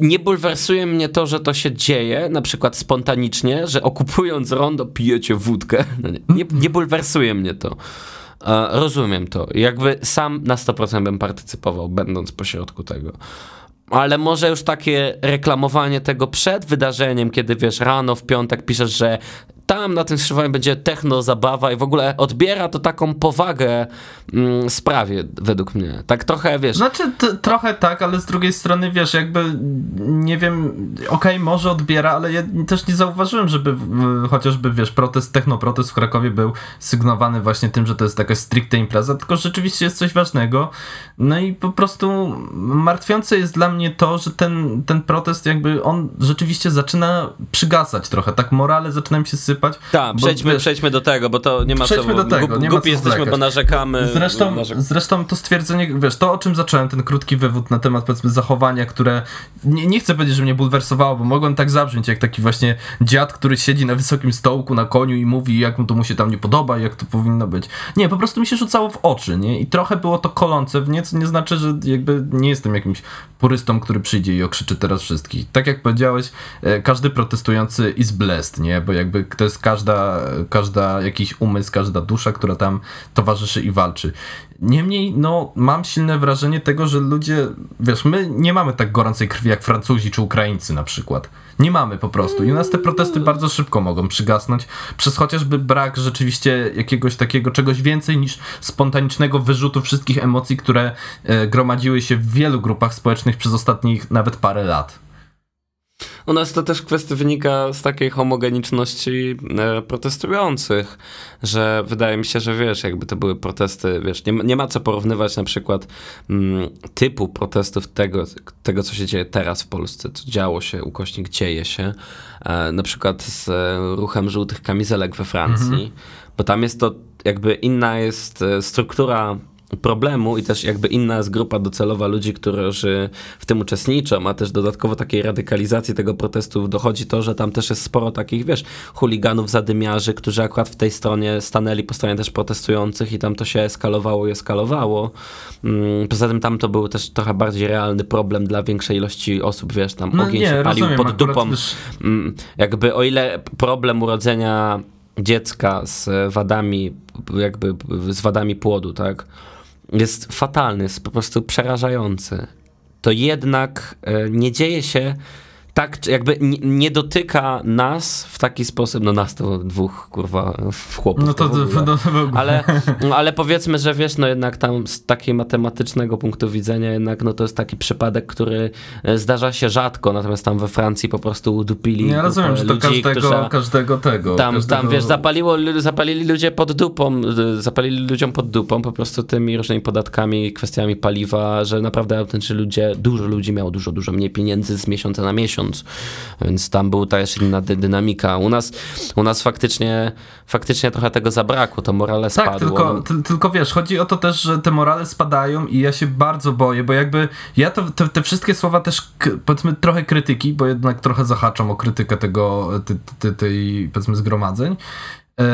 Nie bulwersuje mnie to, że to się dzieje, na przykład spontanicznie, że okupując rondo pijecie wódkę. No nie, nie, nie bulwersuje mnie to. Rozumiem to. Jakby sam na 100% bym partycypował, będąc pośrodku tego. Ale może już takie reklamowanie tego przed wydarzeniem, kiedy wiesz, rano w piątek piszesz, że tam na tym skrzyżowaniu będzie techno zabawa i w ogóle odbiera to taką powagę mm, sprawie, według mnie. Tak trochę, wiesz... Znaczy, trochę tak, ale z drugiej strony, wiesz, jakby, nie wiem, okej, okay, może odbiera, ale ja też nie zauważyłem, żeby w, chociażby, wiesz, protest, technoprotest w Krakowie był sygnowany właśnie tym, że to jest taka stricte impreza, tylko rzeczywiście jest coś ważnego. No i po prostu martwiące jest dla mnie to, że ten, ten protest jakby, on rzeczywiście zaczyna przygasać trochę, tak morale zaczyna mi się sypać Tak, przejdźmy, wiesz, przejdźmy do tego, bo to nie ma przejdźmy co... do tego, nie Głupi jesteśmy, bo narzekamy. Zresztą, narzek zresztą to stwierdzenie, wiesz, to o czym zacząłem, ten krótki wywód na temat, powiedzmy, zachowania, które nie, nie chcę powiedzieć, że mnie bulwersowało, bo mogłem tak zabrzmieć, jak taki właśnie dziad, który siedzi na wysokim stołku, na koniu i mówi, jak mu to mu się tam nie podoba, jak to powinno być. Nie, po prostu mi się rzucało w oczy, nie? I trochę było to kolące w nie, co nie znaczy, że jakby nie jestem jakimś purystą, który przyjdzie i okrzyczy teraz wszystkich. Tak jak powiedziałeś, e, każdy protestujący is blessed, nie? Bo jakby to jest każda, każda jakiś umysł, każda dusza, która tam towarzyszy i walczy. Niemniej, no, mam silne wrażenie tego, że ludzie, wiesz, my nie mamy tak gorącej krwi jak Francuzi czy Ukraińcy na przykład. Nie mamy po prostu. I u nas te protesty bardzo szybko mogą przygasnąć przez chociażby brak rzeczywiście jakiegoś takiego czegoś więcej niż spontanicznego wyrzutu wszystkich emocji, które e, gromadziły się w wielu grupach społecznych przez ostatnich nawet parę lat. U nas to też kwestia wynika z takiej homogeniczności e, protestujących, że wydaje mi się, że wiesz, jakby to były protesty, wiesz, nie, nie ma co porównywać na przykład m, mm, typu protestów tego, tego, co się dzieje teraz w Polsce, co działo się, ukośnik dzieje się, e, na przykład z e, ruchem żółtych kamizelek we Francji, mhm. bo tam jest to jakby inna jest e, struktura problemu i też jakby inna jest grupa docelowa ludzi, którzy w tym uczestniczą, a też dodatkowo takiej radykalizacji tego protestu dochodzi to, że tam też jest sporo takich, wiesz, chuliganów, zadymiarzy, którzy akurat w tej stronie stanęli po stronie też protestujących i tam to się eskalowało i eskalowało. Mm, poza tym tam to był też trochę bardziej realny problem dla większej ilości osób, wiesz, tam no ogień nie, się palił rozumiem, pod dupą. Mm, jakby o ile problem urodzenia dziecka z wadami, jakby z wadami płodu, tak? Jest fatalny, jest po prostu przerażający. To jednak e, nie dzieje się tak, jakby nie, dotyka nas w taki sposób, no nas to dwóch, kurwa, chłopów. No to, to, to, to ale, ale powiedzmy, że wiesz, no jednak tam z takiego matematycznego punktu widzenia jednak, no to jest taki przypadek, który e, zdarza się rzadko, natomiast tam we Francji po prostu udupili Ja rozumiem, że to ludzi, każdego, którzy, każdego tego. Tam, każdego... tam, wiesz, zapaliło, zapalili ludzie pod dupą, e, zapalili ludziom pod dupą po prostu tymi różnymi podatkami, kwestiami paliwa, że naprawdę ludzie, dużo ludzi miało dużo, dużo mniej pieniędzy z miesiąca na miesiąc, miesiąc, więc tam była też inna dy dynamika. U nas, u nas faktycznie, faktycznie trochę tego zabrakło, to morale spadło. Tak, tylko, ty, tylko wiesz, chodzi o to też, że te morale spadają i ja się bardzo boję, bo jakby ja to, te, te wszystkie słowa też, powiedzmy, trochę krytyki, bo jednak trochę zahaczam o krytykę tego, tej, tej, tej powiedzmy, zgromadzeń, e,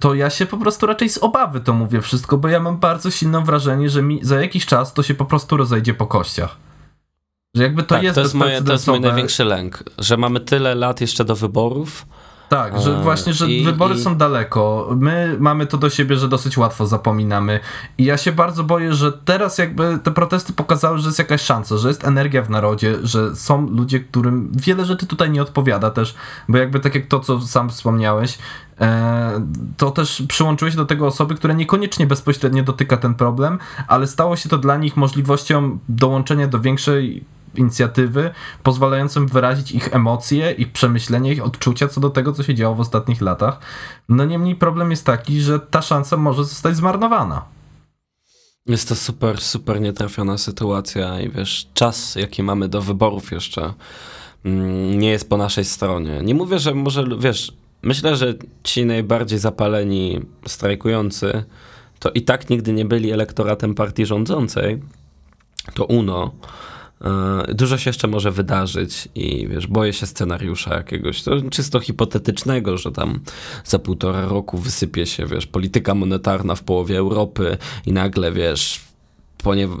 to ja się po prostu raczej z obawy to mówię wszystko, bo ja mam bardzo silne wrażenie, że mi za jakiś czas to się po prostu rozejdzie po kościach. Że jakby to tak, jest to jest, moje, to jest mój największy lęk, że mamy tyle lat jeszcze do wyborów. Tak, że właśnie, że I, wybory i... są daleko. My mamy to do siebie, że dosyć łatwo zapominamy. I ja się bardzo boję, że teraz jakby te protesty pokazały, że jest jakaś szansa, że jest energia w narodzie, że są ludzie, którym wiele rzeczy tutaj nie odpowiada też, bo jakby tak jak to, co sam wspomniałeś, e, to też przyłączyły się do tego osoby, które niekoniecznie bezpośrednio dotyka ten problem, ale stało się to dla nich możliwością dołączenia do większej inicjatywy pozwalającym wyrazić ich emocje, ich przemyślenia, ich odczucia co do tego, co się działo w ostatnich latach. No niemniej problem jest taki, że ta szansa może zostać zmarnowana. Jest to super, super nietrafiona sytuacja i wiesz, czas, jaki mamy do wyborów jeszcze mm, nie jest po naszej stronie. Nie mówię, że może, wiesz, myślę, że ci najbardziej zapaleni strajkujący to i tak nigdy nie byli elektoratem partii rządzącej, to UNO. E, dużo się jeszcze może wydarzyć i wiesz, boję się scenariusza jakiegoś, to czysto hipotetycznego, że tam za półtora roku wysypie się, wiesz, polityka monetarna w połowie Europy i nagle, wiesz,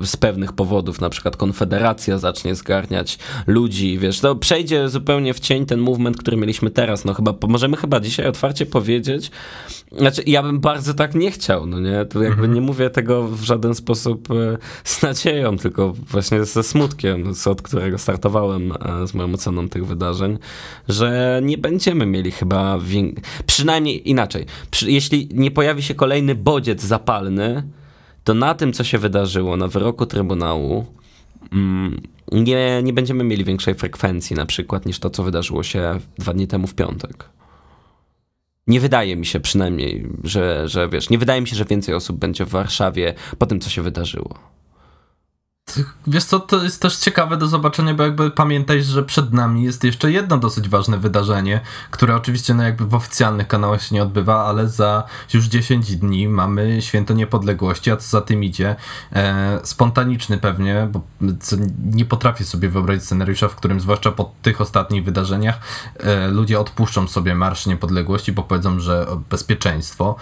z pewnych powodów, na przykład Konfederacja zacznie zgarniać ludzi, wiesz, to przejdzie zupełnie w cień ten movement, który mieliśmy teraz, no chyba, możemy chyba dzisiaj otwarcie powiedzieć, znaczy ja bym bardzo tak nie chciał, no nie, to jakby mhm. nie mówię tego w żaden sposób e, z nadzieją, tylko właśnie ze smutkiem, od którego startowałem e, z moją oceną tych wydarzeń, że nie będziemy mieli chyba, przynajmniej inaczej, jeśli nie pojawi się kolejny bodziec zapalny, to na tym, co się wydarzyło, na wyroku Trybunału, mm, nie, nie będziemy mieli większej frekwencji na przykład niż to, co wydarzyło się dwa dni temu w piątek. Nie wydaje mi się przynajmniej, że, że wiesz, nie wydaje mi się, że więcej osób będzie w Warszawie po tym, co się wydarzyło. Wiesz co, to jest też ciekawe do zobaczenia, bo jakby pamiętaj, że przed nami jest jeszcze jedno dosyć ważne wydarzenie, które oczywiście no jakby w oficjalnych kanałach się nie odbywa, ale za już 10 dni mamy Święto Niepodległości, a co za tym idzie, e, spontaniczny pewnie, bo nie potrafię sobie wyobrazić scenariusza, w którym zwłaszcza po tych ostatnich wydarzeniach e, ludzie odpuszczą sobie Marsz Niepodległości, bo powiedzą, że bezpieczeństwo.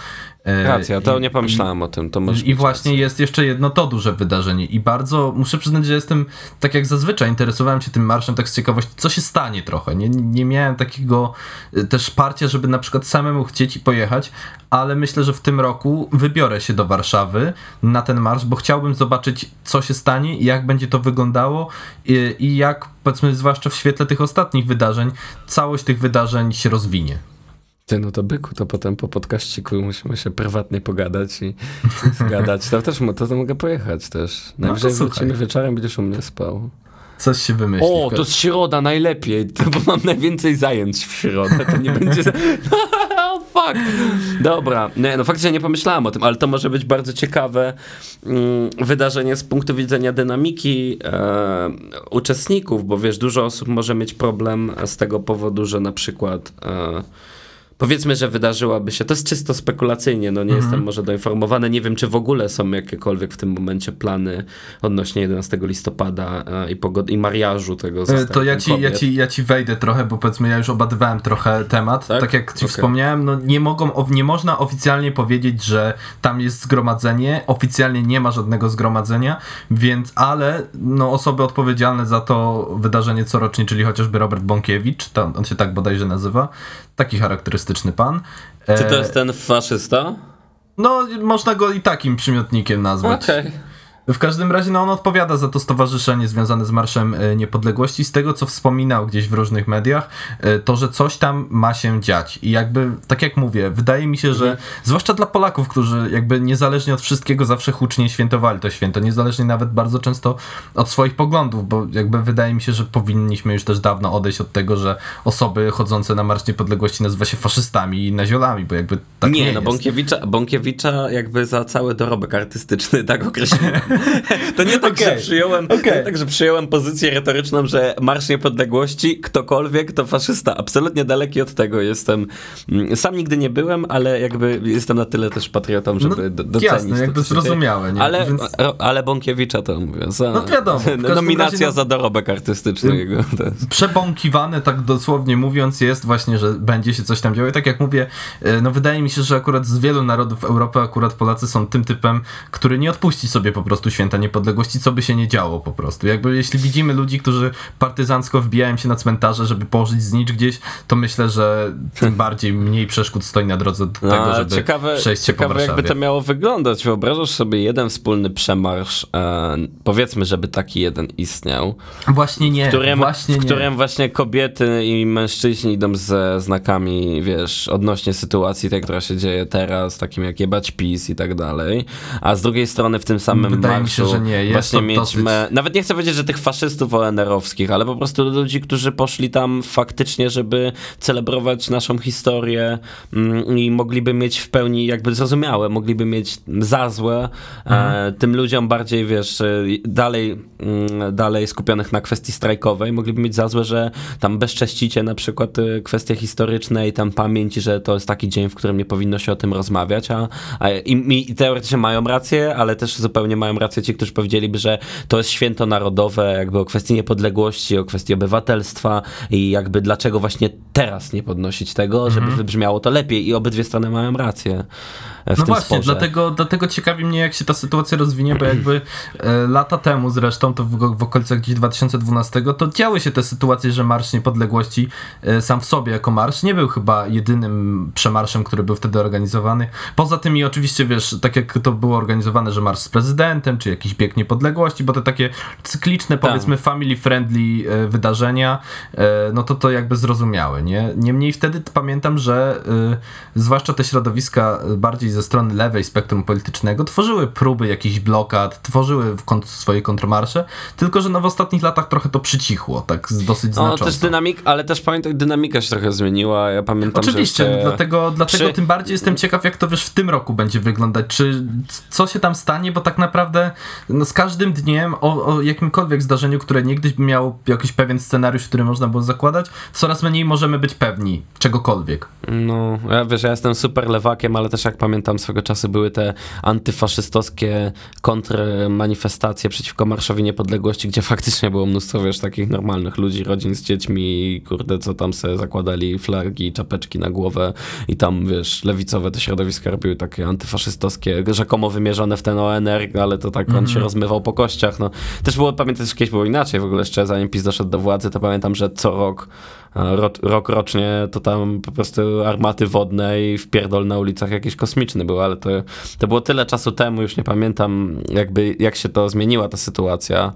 E, Racja, to I, nie pomyślałem i, o tym. To I właśnie rację. jest jeszcze jedno to duże wydarzenie i bardzo muszę przyznać, że jestem, tak jak zazwyczaj, interesowałem się tym marszem tak z ciekawości, co się stanie trochę. Nie, nie miałem takiego e, też parcia, żeby na przykład samemu chcieć i pojechać, ale myślę, że w tym roku wybiorę się do Warszawy na ten marsz, bo chciałbym zobaczyć, co się stanie jak będzie to wyglądało i, i jak, powiedzmy, zwłaszcza w świetle tych ostatnich wydarzeń, całość tych wydarzeń się rozwinie. Ty, no to byku, to potem po podkaściku musimy się prywatnie pogadać i zgadać. To też to, to mogę pojechać też. No Najwyżej no wrócimy wieczorem, będziesz u mnie spał. Coś się wymyśli. O, to jest środa najlepiej, bo mam najwięcej zajęć w środę, to nie będzie... oh, fuck! Dobra, nie, no faktycznie nie pomyślałem o tym, ale to może być bardzo ciekawe mm, wydarzenie z punktu widzenia dynamiki e, uczestników, bo wiesz, dużo osób może mieć problem z tego powodu, że na przykład... E, Powiedzmy, że wydarzyłaby się, to jest czysto spekulacyjnie, no nie mhm. jestem może doinformowany, nie wiem, czy w ogóle są jakiekolwiek w tym momencie plany odnośnie 11 listopada e, i, pogod- i mariażu tego e, To ja ci, ja, ci, ja ci wejdę trochę, bo powiedzmy, ja już obadywałem trochę temat, tak, tak jak ci okay. wspomniałem, no nie, mogą, nie można oficjalnie powiedzieć, że tam jest zgromadzenie, oficjalnie nie ma żadnego zgromadzenia, więc, ale no osoby odpowiedzialne za to wydarzenie corocznie, czyli chociażby Robert Bąkiewicz, tam, on się tak bodajże nazywa, taki charakterystyczny pan. Czy to e, jest ten faszysta? No, można go i takim przymiotnikiem nazwać. Okej. Okay. W każdym razie no, on odpowiada za to stowarzyszenie związane z Marszem e, Niepodległości. Z tego, co wspominał gdzieś w różnych mediach, e, to, że coś tam ma się dziać. I jakby, tak jak mówię, wydaje mi się, że mhm. zwłaszcza dla Polaków, którzy jakby niezależnie od wszystkiego zawsze hucznie świętowali to święto, niezależnie nawet bardzo często od swoich poglądów, bo jakby wydaje mi się, że powinniśmy już też dawno odejść od tego, że osoby chodzące na Marsz Niepodległości nazywa się faszystami i naziolami, bo jakby tak nie, nie no Bąkiewicza, Bąkiewicza jakby za cały dorobek artystyczny tak określiłem. To nie tak, okay. że przyjąłem, okay. tak, że przyjąłem pozycję retoryczną, że Marsz Niepodległości, ktokolwiek to faszysta. Absolutnie daleki od tego jestem. Mm, sam nigdy nie byłem, ale jakby jestem na tyle też patriotą, żeby no, docenić jasne, jakby zrozumiałe. Nie? Ale, Więc... ale Bąkiewicza to mówię. Za, no wiadomo. Nominacja no, za dorobek artystyczny jego. Przebąkiwane, tak dosłownie mówiąc, jest właśnie, że będzie się coś tam działo. I tak jak mówię, e, no wydaje mi się, że akurat z wielu narodów Europy akurat Polacy są tym typem, który nie odpuści sobie po prostu prostu święta niepodległości, co by się nie działo po prostu. Jakby jeśli widzimy ludzi, którzy partyzancko wbijają się na cmentarze, żeby położyć znicz gdzieś, to myślę, że tym bardziej mniej przeszkód stoi na drodze do no, tego, żeby ciekawe, przejść się ciekawe po Warszawie. jakby to miało wyglądać. Wyobrażasz sobie jeden wspólny przemarsz, e, powiedzmy, żeby taki jeden istniał. Właśnie nie. W którym właśnie, w którym nie. właśnie kobiety i mężczyźni idą ze znakami, wiesz, odnośnie sytuacji tej, która się dzieje teraz, takim jak jebać PiS i tak dalej. A z drugiej strony w tym samym Wydaje wydaje mi się, że nie. Jest właśnie mieć, dosyć... me, nawet nie chcę powiedzieć, że tych faszystów ONR-owskich, ale po prostu ludzi, którzy poszli tam faktycznie, żeby celebrować naszą historię mm, i mogliby mieć w pełni jakby zrozumiałe, mogliby mieć za złe e, tym ludziom bardziej, wiesz, e, dalej, mm, dalej skupionych na kwestii strajkowej, mogliby mieć za złe, że tam bezcześcicie na przykład e, kwestie historyczne i tam pamięci, że to jest taki dzień, w którym nie powinno się o tym rozmawiać, a, a i, i teoretycznie mają rację, ale też zupełnie mają rację ci, którzy powiedzieliby, że to jest święto narodowe, jakby o kwestii niepodległości, o kwestii obywatelstwa i jakby dlaczego właśnie teraz nie podnosić tego, żeby Mhm. wybrzmiało to lepiej i obydwie strony mają rację w No tym właśnie, sporze. dlatego, dlatego ciekawi mnie, jak się ta sytuacja rozwinie, bo jakby e, lata temu zresztą, to w, w okolicach gdzieś 2012, to działy się te sytuacje, że Marsz Niepodległości e, sam w sobie jako marsz nie był chyba jedynym przemarszem, który był wtedy organizowany. Poza tym i oczywiście, wiesz, tak jak to było organizowane, że marsz z prezydentem, czy jakiś bieg niepodległości, bo te takie cykliczne, powiedzmy, family-friendly e, wydarzenia, e, no to to jakby zrozumiałe, nie? Niemniej wtedy pamiętam, że y, zwłaszcza te środowiska bardziej ze strony lewej spektrum politycznego tworzyły próby jakichś blokad, tworzyły w kont- swoje kontrmarsze, tylko że no w ostatnich latach trochę to przycichło, tak dosyć No znacząco. też dynamik, ale też pamiętam, dynamika się trochę zmieniła. Ja pamiętam, Oczywiście, że dlatego, dlatego przy- tym bardziej jestem ciekaw, jak to wiesz w tym roku będzie wyglądać. Czy co się tam stanie, bo tak naprawdę no, z każdym dniem o, o jakimkolwiek zdarzeniu, które niegdyś by miało jakiś pewien scenariusz, który można było zakładać, coraz mniej możemy być pewni czegokolwiek. No, ja wiesz, ja jestem super lewakiem, ale też jak pamiętam swego czasu były te antyfaszystowskie kontrmanifestacje przeciwko Marszowi Niepodległości, gdzie faktycznie było mnóstwo, wiesz, takich normalnych ludzi, rodzin z dziećmi, kurde, co tam se zakładali flagi, czapeczki na głowę i tam, wiesz, lewicowe te środowiska robiły takie antyfaszystowskie, rzekomo wymierzone w ten ONR, ale to tak on się rozmywał po kościach, no. Też było, pamiętam, że kiedyś było inaczej w ogóle, jeszcze zanim PiS doszedł do władzy, to pamiętam, że co rok Rok, rocznie to tam po prostu armaty wodne i wpierdol na ulicach jakiś kosmiczny był, ale to, to było tyle czasu temu, już nie pamiętam jakby jak się to zmieniła ta sytuacja.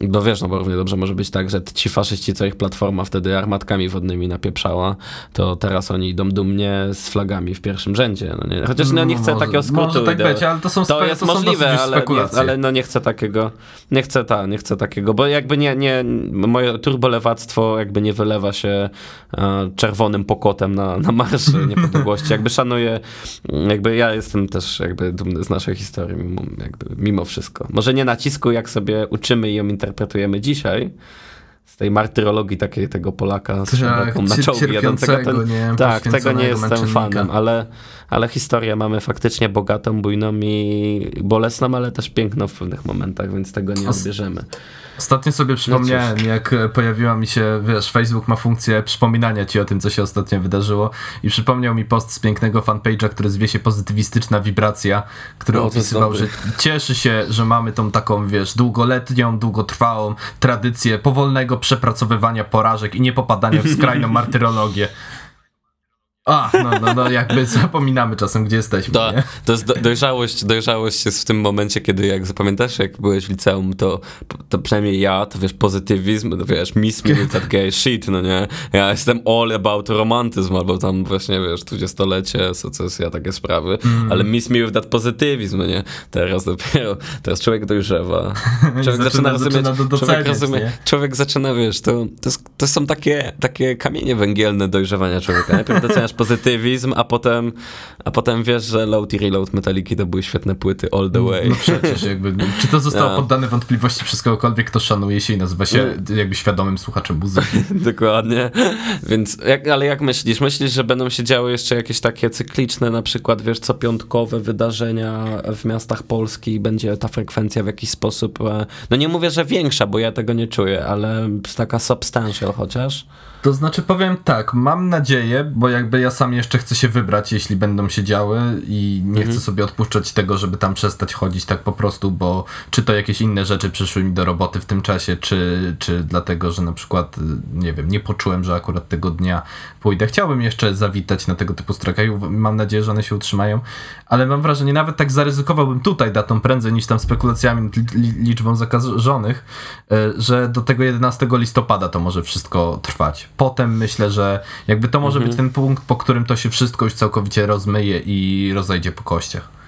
Bo wiesz, no bo równie dobrze może być tak, że ci faszyści, co ich platforma wtedy armatkami wodnymi napieprzała, to teraz oni idą dumnie z flagami w pierwszym rzędzie. No nie? Chociaż no nie chcę Może- takiego skrótu. Może tak być, ale to są, to jest to możliwe, ale, nie, ale no nie chcę takiego, nie chcę ta, nie chcę takiego, bo jakby nie, nie moje turbolewactwo jakby nie wylewa się e, czerwonym pokotem na, na Marsz Niepodległości. Jakby szanuję, jakby ja jestem też jakby dumny z naszej historii mimo, jakby, mimo wszystko. Może nie nacisku, jak sobie uczymy i ją interpretujemy dzisiaj, z tej martyrologii takiej tego Polaka z Tak, na czołgi jadącego ten, nie? Tak, tego nie jestem męczennika. fanem, ale, ale historię mamy faktycznie bogatą, bujną i bolesną, ale też piękną w pewnych momentach, więc tego nie Os- odbierzemy. Ostatnio sobie przypomniałem, jak e, pojawiła mi się, wiesz, Facebook ma funkcję przypominania ci o tym, co się ostatnio wydarzyło i przypomniał mi post z pięknego fanpage'a, który zwie się Pozytywistyczna Wibracja, który O, to jest opisywał, że cieszy się, że mamy tą taką, wiesz, długoletnią, długotrwałą tradycję powolnego przepracowywania porażek i nie popadania w skrajną martyrologię. A, no, no, no, jakby zapominamy czasem, gdzie jesteśmy, To, nie? to jest do, dojrzałość, dojrzałość jest w tym momencie, kiedy jak zapamiętasz, jak byłeś w liceum, to, to przynajmniej ja, to wiesz, pozytywizm, to wiesz, miss me that gay shit, no nie? Ja jestem all about romantyzm, albo tam właśnie, wiesz, dwudziestolecie, secesja, takie sprawy, Mm. ale miss me with that pozytywizm, no nie? Teraz dopiero, teraz człowiek dojrzewa. Człowiek Zaczyna- zaczyna rozumieć, zaczyna do- człowiek, rozumie, nie? człowiek zaczyna, wiesz, to, to, to są takie, takie kamienie węgielne dojrzewania człowieka. Najpierw doceniasz pozytywizm, a potem, a potem wiesz, że Load i Reload Metaliki to były świetne płyty all the way. No przecież jakby, czy to zostało No. poddane wątpliwości przez kogokolwiek, kto szanuje się i nazywa się jakby świadomym słuchaczem muzyki. Dokładnie. Więc, jak, ale jak myślisz? Myślisz, że będą się działy jeszcze jakieś takie cykliczne, na przykład, wiesz, co piątkowe wydarzenia w miastach Polski i będzie ta frekwencja w jakiś sposób, e, no nie mówię, że większa, bo ja tego nie czuję, ale taka substantial chociaż? To znaczy powiem tak, mam nadzieję, bo jakby ja sam jeszcze chcę się wybrać, jeśli będą się działy i nie chcę sobie odpuszczać tego, żeby tam przestać chodzić tak po prostu, bo czy to jakieś inne rzeczy przyszły mi do roboty w tym czasie, czy, czy dlatego, że na przykład, y, nie wiem, nie poczułem, że akurat tego dnia pójdę. Chciałbym jeszcze zawitać na tego typu strajkach, mam nadzieję, że one się utrzymają, ale mam wrażenie, nawet tak zaryzykowałbym tutaj datą prędzej niż tam spekulacjami liczbą zakażonych, y, że do tego 11 listopada to może wszystko trwać. Potem myślę, że jakby to może być ten punkt, po którym to się wszystko już całkowicie rozmyje i rozejdzie po kościach.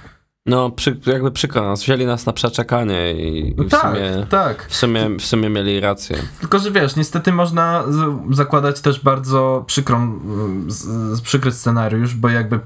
No, przy, jakby przykro nas, wzięli nas na przeczekanie i, i w, tak, sumie, tak. w, sumie, w sumie mieli rację. Tylko, że wiesz, niestety można zakładać też bardzo przykrą, z, z, przykry scenariusz, bo jakby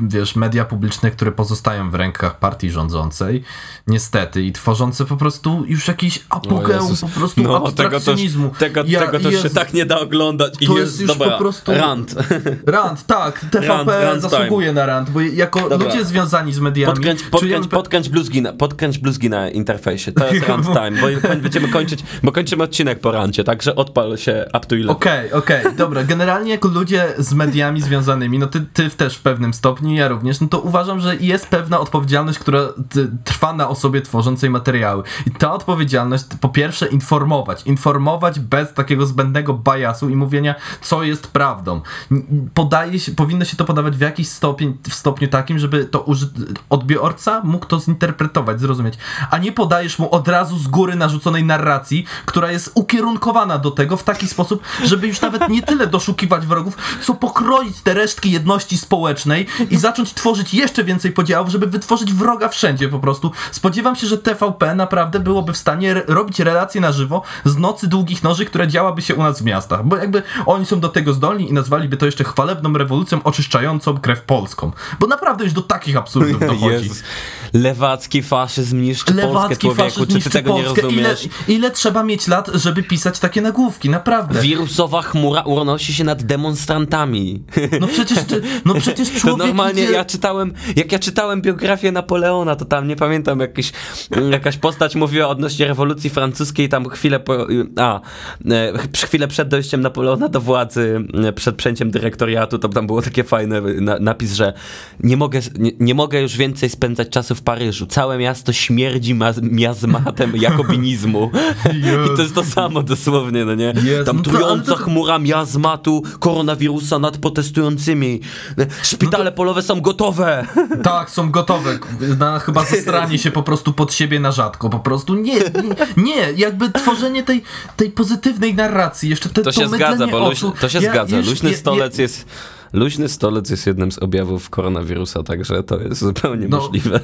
wiesz, media publiczne, które pozostają w rękach partii rządzącej, niestety, i tworzące po prostu już jakiś apogeum po prostu No, abstrakcjonizmu. Tego, Ja- tego też się Jezu. tak nie da oglądać. I To jest, jest już dobra, po prostu- rant. Rant, tak, TVP Rant, rant zasługuje na rant, bo jako Dobra. ludzie związani z mediami Podkręć, podkręć, pe- podkręć, bluzgi na, podkręć bluzgi na interfejsie. To jest rant time, bo będziemy kończyć, bo kończymy odcinek po rancie, także odpal się up to ile. Okej, okej, dobra. Generalnie jako ludzie z mediami związanymi, no ty, ty też w pewnym stopniu, ja również, no to uważam, że jest pewna odpowiedzialność, która trwa na osobie tworzącej materiały. I ta odpowiedzialność, po pierwsze, informować. Informować bez takiego zbędnego bajasu i mówienia, co jest prawdą. Podaje się, powinno się to podawać w jakiś stopień, w stopniu takim, żeby to odbiorca mógł to zinterpretować, zrozumieć. A nie podajesz mu od razu z góry narzuconej narracji, która jest ukierunkowana do tego w taki sposób, żeby już nawet nie tyle doszukiwać wrogów, co pokroić te resztki jedności społecznej i zacząć tworzyć jeszcze więcej podziałów, żeby wytworzyć wroga wszędzie po prostu. Spodziewam się, że TVP naprawdę byłoby w stanie re- robić relacje na żywo z nocy długich noży, które działaby się u nas w miastach, bo jakby oni są do tego zdolni i nazwaliby to jeszcze chwalebną rewolucją oczyszczającą krew polską. Bo naprawdę już do takich absurdów dochodzi. Jezus. Lewacki faszyzm niszczy Polskę, Lewacki człowieku. faszyzm Czy ty tego Polskę. nie Ile, rozumiesz? ile trzeba mieć lat, żeby pisać takie nagłówki? Naprawdę. Wirusowa chmura unosi się nad demonstrantami. No przecież, ty- no przecież To człowiek normalnie idzie... ja czytałem, jak ja czytałem biografię Napoleona, to tam nie pamiętam, jakiś, jakaś postać mówiła odnośnie rewolucji francuskiej, tam chwilę po, a, e, chwilę przed dojściem Napoleona do władzy, e, przed przejęciem dyrektoriatu, to tam było takie fajne na, napis, że nie mogę, nie, nie mogę już więcej spędzać czasu w Paryżu. Całe miasto śmierdzi ma, miazmatem jakobinizmu. I to jest to samo dosłownie, no nie? Jezu, Tam no to- trująca to- chmura miazmatu koronawirusa nad protestującymi. Szpitale polowe są gotowe. Tak, są gotowe na chyba zastranie się po prostu pod siebie na rzadko. Po prostu nie, nie, nie. jakby tworzenie tej, tej pozytywnej narracji, jeszcze te, To się mydlenie zgadza, bo luź, to się Ja zgadza. Luźny ja- stolec jest. Luźny stolec jest jednym z objawów koronawirusa, także to jest zupełnie No, możliwe.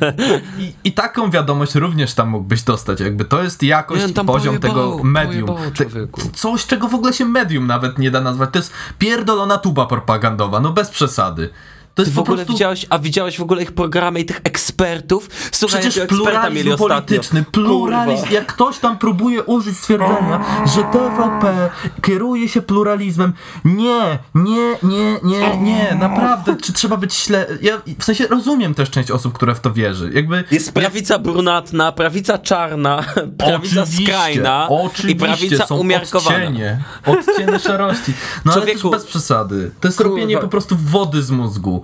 I, I taką wiadomość również tam mógłbyś dostać. Jakby to jest jakość Nie, i tam poziom pojebało, tego medium. pojebało, Te- coś, czego w ogóle się medium nawet nie da nazwać. To jest pierdolona tuba propagandowa, no bez przesady. To jest Ty w ogóle prostu... widziałeś, a widziałeś w ogóle ich programy i tych ekspertów? Słuchaj, Przecież pluralizm ostatnio. polityczny, pluralizm, Kurwa. jak ktoś tam próbuje użyć stwierdzenia, że TVP kieruje się pluralizmem, nie, nie, nie, nie, nie, naprawdę, czy trzeba być śle... Ja w sensie rozumiem też część osób, które w to wierzy, jakby... Jest prawica brunatna, prawica czarna, prawica Oczywiście, skrajna oczywiście, i prawica są umiarkowana. Odcienie, odcienie szarości. No Człowieku- ale też bez przesady. To jest Kurwa. robienie po prostu wody z mózgu.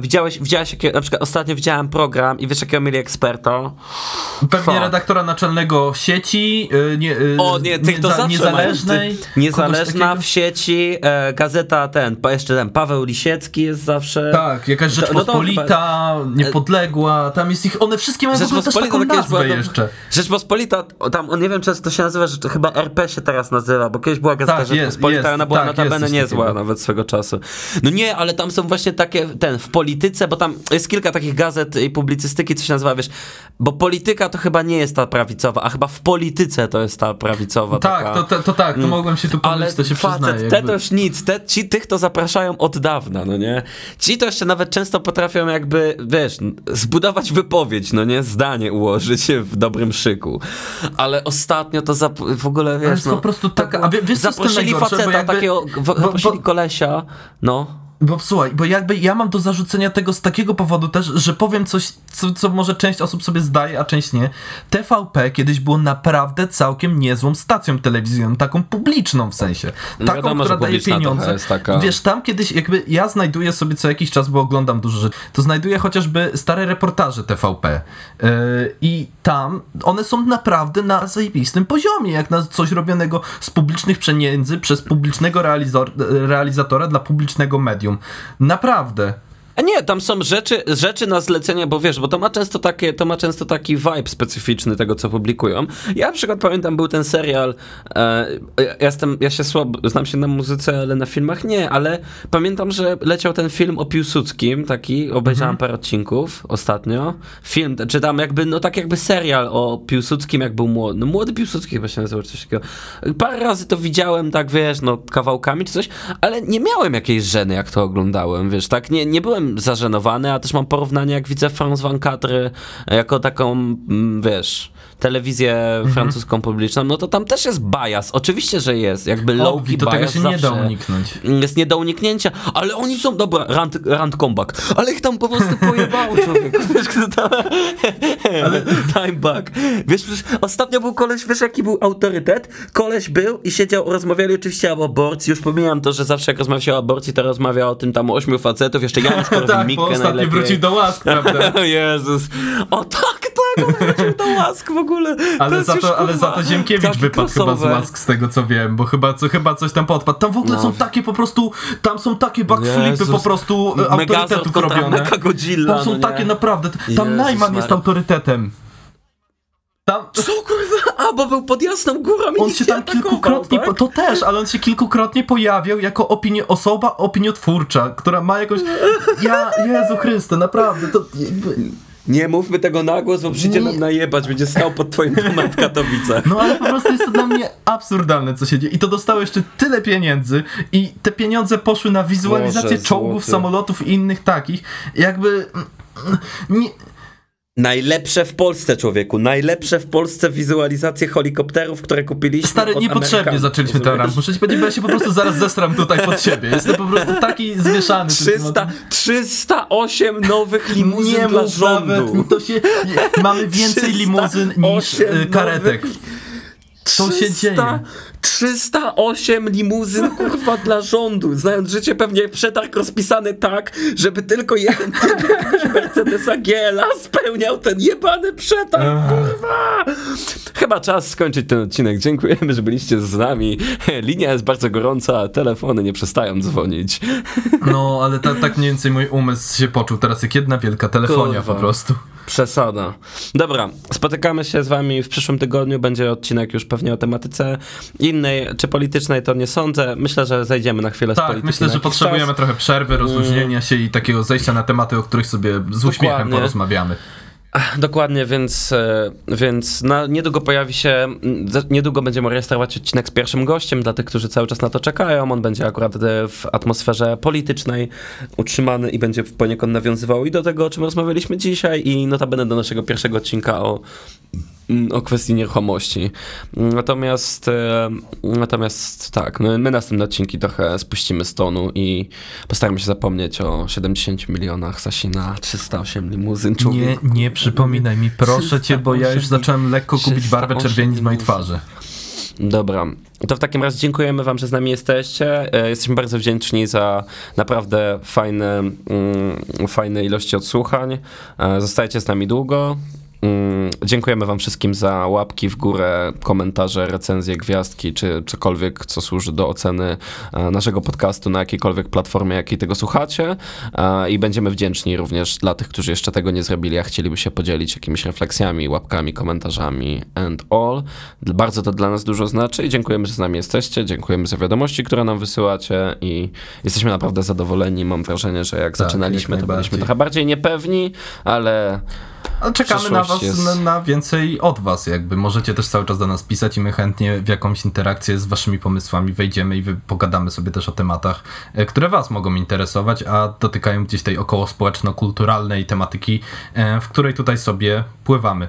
Widziałeś, widziałeś jakie, na przykład ostatnio widziałem program i wiesz jakiego mieli eksperta? Pewnie Fuck. redaktora naczelnego sieci, y, nie, y, O nie, tych to nieza- zawsze niezależnej. Ty- Niezależna w sieci, e, gazeta ten, pa, jeszcze ten, Paweł Lisiecki jest zawsze. Tak, jakaś To- no to Rzeczpospolita, niepodległa, tam jest ich, one wszystkie mają też taką to nazwę była- jeszcze. Rzeczpospolita, tam, nie wiem czy to się nazywa, że to chyba RP się teraz nazywa, bo kiedyś była gazeta Tak, Rzeczpospolita, jest, ona była tak, notabene niezła nawet swego czasu. No nie, ale tam są właśnie takie, ten, w polityce, bo tam jest kilka takich gazet i publicystyki, co się nazywa, wiesz, bo polityka to chyba nie jest ta prawicowa, a chyba w polityce to jest ta prawicowa Tak, taka. to, to, to tak, to mogłem się tu pomylić, Ale to się facet, przyznaję. te to już nic, te, ci tych to zapraszają od dawna, no nie? Ci to jeszcze nawet często potrafią jakby, wiesz, zbudować wypowiedź, no nie? Zdanie ułożyć w dobrym szyku. Ale ostatnio to zap- w ogóle, wiesz, no... po prostu taka, a wie- wiesz Zaprosili faceta takiego, zaprosili kolesia, no... Bo słuchaj, bo jakby ja mam do zarzucenia tego z takiego powodu też, że powiem coś, co, co może część osób sobie zdaje, a część nie. TVP kiedyś było naprawdę całkiem niezłą stacją telewizyjną, taką publiczną w sensie. No Taką, wiadomo, która daje pieniądze. taka- Wiesz, tam kiedyś jakby ja znajduję sobie co jakiś czas, bo oglądam dużo rzeczy, to znajduję chociażby stare reportaże TVP. Yy, I tam one są naprawdę na zajebistym poziomie, jak na coś robionego z publicznych pieniędzy przez publicznego realizatora dla publicznego medium. Naprawdę. A nie, tam są rzeczy, rzeczy na zlecenie, bo wiesz, bo to ma często takie, to ma często taki vibe specyficzny tego, co publikują. Ja na przykład pamiętam, był ten serial, e, ja, jestem, ja się słabo, znam się na muzyce, ale na filmach nie, ale pamiętam, że leciał ten film o Piłsudskim, taki, obejrzałem parę odcinków ostatnio. Film, czy tam jakby, no tak jakby serial o Piłsudskim, jak był młody, no młody Piłsudski chyba się nazywał, coś takiego. Parę razy to widziałem, tak wiesz, no kawałkami czy coś, ale nie miałem jakiejś żeny, jak to oglądałem, wiesz, tak, nie, nie byłem zażenowany, a też mam porównanie, jak widzę France Van Catry jako taką, mm, wiesz, telewizję Mhm. francuską publiczną, no to tam też jest bias, oczywiście, że jest, jakby low Obwi, to tego bias się nie da uniknąć. jest nie do uniknięcia, ale oni są, dobra, rand, rand comeback, ale ich tam po prostu pojebało człowiek. Wiesz, kto tam... Time back. Wiesz, ostatnio był koleś, wiesz jaki był autorytet? Koleś był i siedział, rozmawiali oczywiście o aborcji, już pomijam to, że zawsze jak rozmawia się o aborcji, to rozmawia o tym tam o ośmiu facetów, jeszcze Janusz tak, Korwin-Mikke ostatnio najlepiej. wrócił do łask, prawda? Jezus. O tak, wrócił do łask w ogóle. Ale za, to, ale za to Ziemkiewicz taki wypadł chyba z łask z tego co wiem, bo chyba, co, chyba coś tam podpadł. Tam w ogóle No. są takie po prostu, tam są takie backflipy Jezus. po prostu e, Megazord autorytetów robione. Mechagodzilla, Tam są no takie naprawdę, tam Jezus Najman jest autorytetem. Tam, Co kurwa? A, bo był pod jasną górą i on się tam kilkukrotnie, tak? to też, ale on się kilkukrotnie pojawiał jako opinie, osoba opiniotwórcza, która ma jakąś, ja, Jezu Chryste, naprawdę, to. Nie mówmy tego na głos, bo przyjdzie Nie. nam najebać, będzie stał pod twoim domem w Katowicach. No ale po prostu jest to dla mnie absurdalne, co się dzieje. I to dostało jeszcze tyle pieniędzy i te pieniądze poszły na wizualizację Boże, czołgów, złoty. samolotów i innych takich. Jakby... mm, Nie, Najlepsze w Polsce, człowieku. Najlepsze w Polsce wizualizacje helikopterów, które kupiliśmy stary, od niepotrzebnie Amerykanów, zaczęliśmy ten rant. Muszę ci powiedzieć, bo ja się po prostu zaraz zesram tutaj pod siebie. Jestem po prostu taki zmieszany. tym 300, tematem. 308 nowych limuzyn Nie dla rządu. nawet, to się... Nie, mamy więcej limuzyn niż 308 y, karetek. Co się 300 dzieje? 308 limuzyn, kurwa, dla rządu. Znając życie, pewnie przetarg rozpisany tak, żeby tylko jeden typ Mercedesa GLA spełniał ten jebany przetarg, kurwa. Chyba czas skończyć ten odcinek. Dziękujemy, że byliście z nami. Linia jest bardzo gorąca, telefony nie przestają dzwonić. No, ale ta, tak mniej więcej mój umysł się poczuł teraz jak jedna wielka telefonia Kurwa. po prostu. Przesada. Dobra, spotykamy się z wami w przyszłym tygodniu. Będzie odcinek już pewnie o tematyce innej czy politycznej, to nie sądzę. Myślę, że zejdziemy na chwilę z Tak, polityki myślę, że potrzebujemy czas. trochę przerwy, rozluźnienia się i takiego zejścia na tematy, o których sobie z uśmiechem Dokładnie. porozmawiamy. Dokładnie, więc, e, więc na, niedługo pojawi się, niedługo będziemy rejestrować odcinek z pierwszym gościem, dla tych, którzy cały czas na to czekają. On będzie akurat e, w atmosferze politycznej utrzymany i będzie poniekąd nawiązywał i do tego, o czym rozmawialiśmy dzisiaj i notabene do naszego pierwszego odcinka o, mm, o kwestii nieruchomości. Natomiast, e, natomiast tak, my, my następne odcinki trochę spuścimy z tonu i postaramy się zapomnieć o 70 milionach Sasina, 308 limuzyn, Nie, człowiek. nie przypominaj mi, proszę cię, bo ja już 308 zacząłem lekko kupić barwę 308 czerwieni z mojej twarzy. Dobra. To w takim razie dziękujemy wam, że z nami jesteście. E, Jesteśmy bardzo wdzięczni za naprawdę fajne, mm, fajne ilości odsłuchań. E, Zostajecie z nami długo. Mm, Dziękujemy wam wszystkim za łapki w górę, komentarze, recenzje, gwiazdki, czy cokolwiek, co służy do oceny e, naszego podcastu na jakiejkolwiek platformie, jakiej tego słuchacie. E, I będziemy wdzięczni również dla tych, którzy jeszcze tego nie zrobili, a chcieliby się podzielić jakimiś refleksjami, łapkami, komentarzami and all. Bardzo to dla nas dużo znaczy i dziękujemy, że z nami jesteście. Dziękujemy za wiadomości, które nam wysyłacie i jesteśmy naprawdę zadowoleni. Mam wrażenie, że jak Tak, zaczynaliśmy, jak to byliśmy trochę bardziej niepewni, ale Ale czekamy na was, jest- na, na więcej od was, jakby. Możecie też cały czas do nas pisać i my chętnie w jakąś interakcję z waszymi pomysłami wejdziemy i pogadamy sobie też o tematach, e, które was mogą interesować, a dotykają gdzieś tej około społeczno-kulturalnej tematyki, e, w której tutaj sobie pływamy.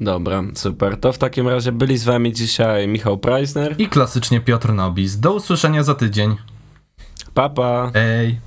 dobra, super. To w takim razie byli z wami dzisiaj Michał Preisner. I klasycznie Piotr Nobis. Do usłyszenia za tydzień. Papa. Pa. Ej!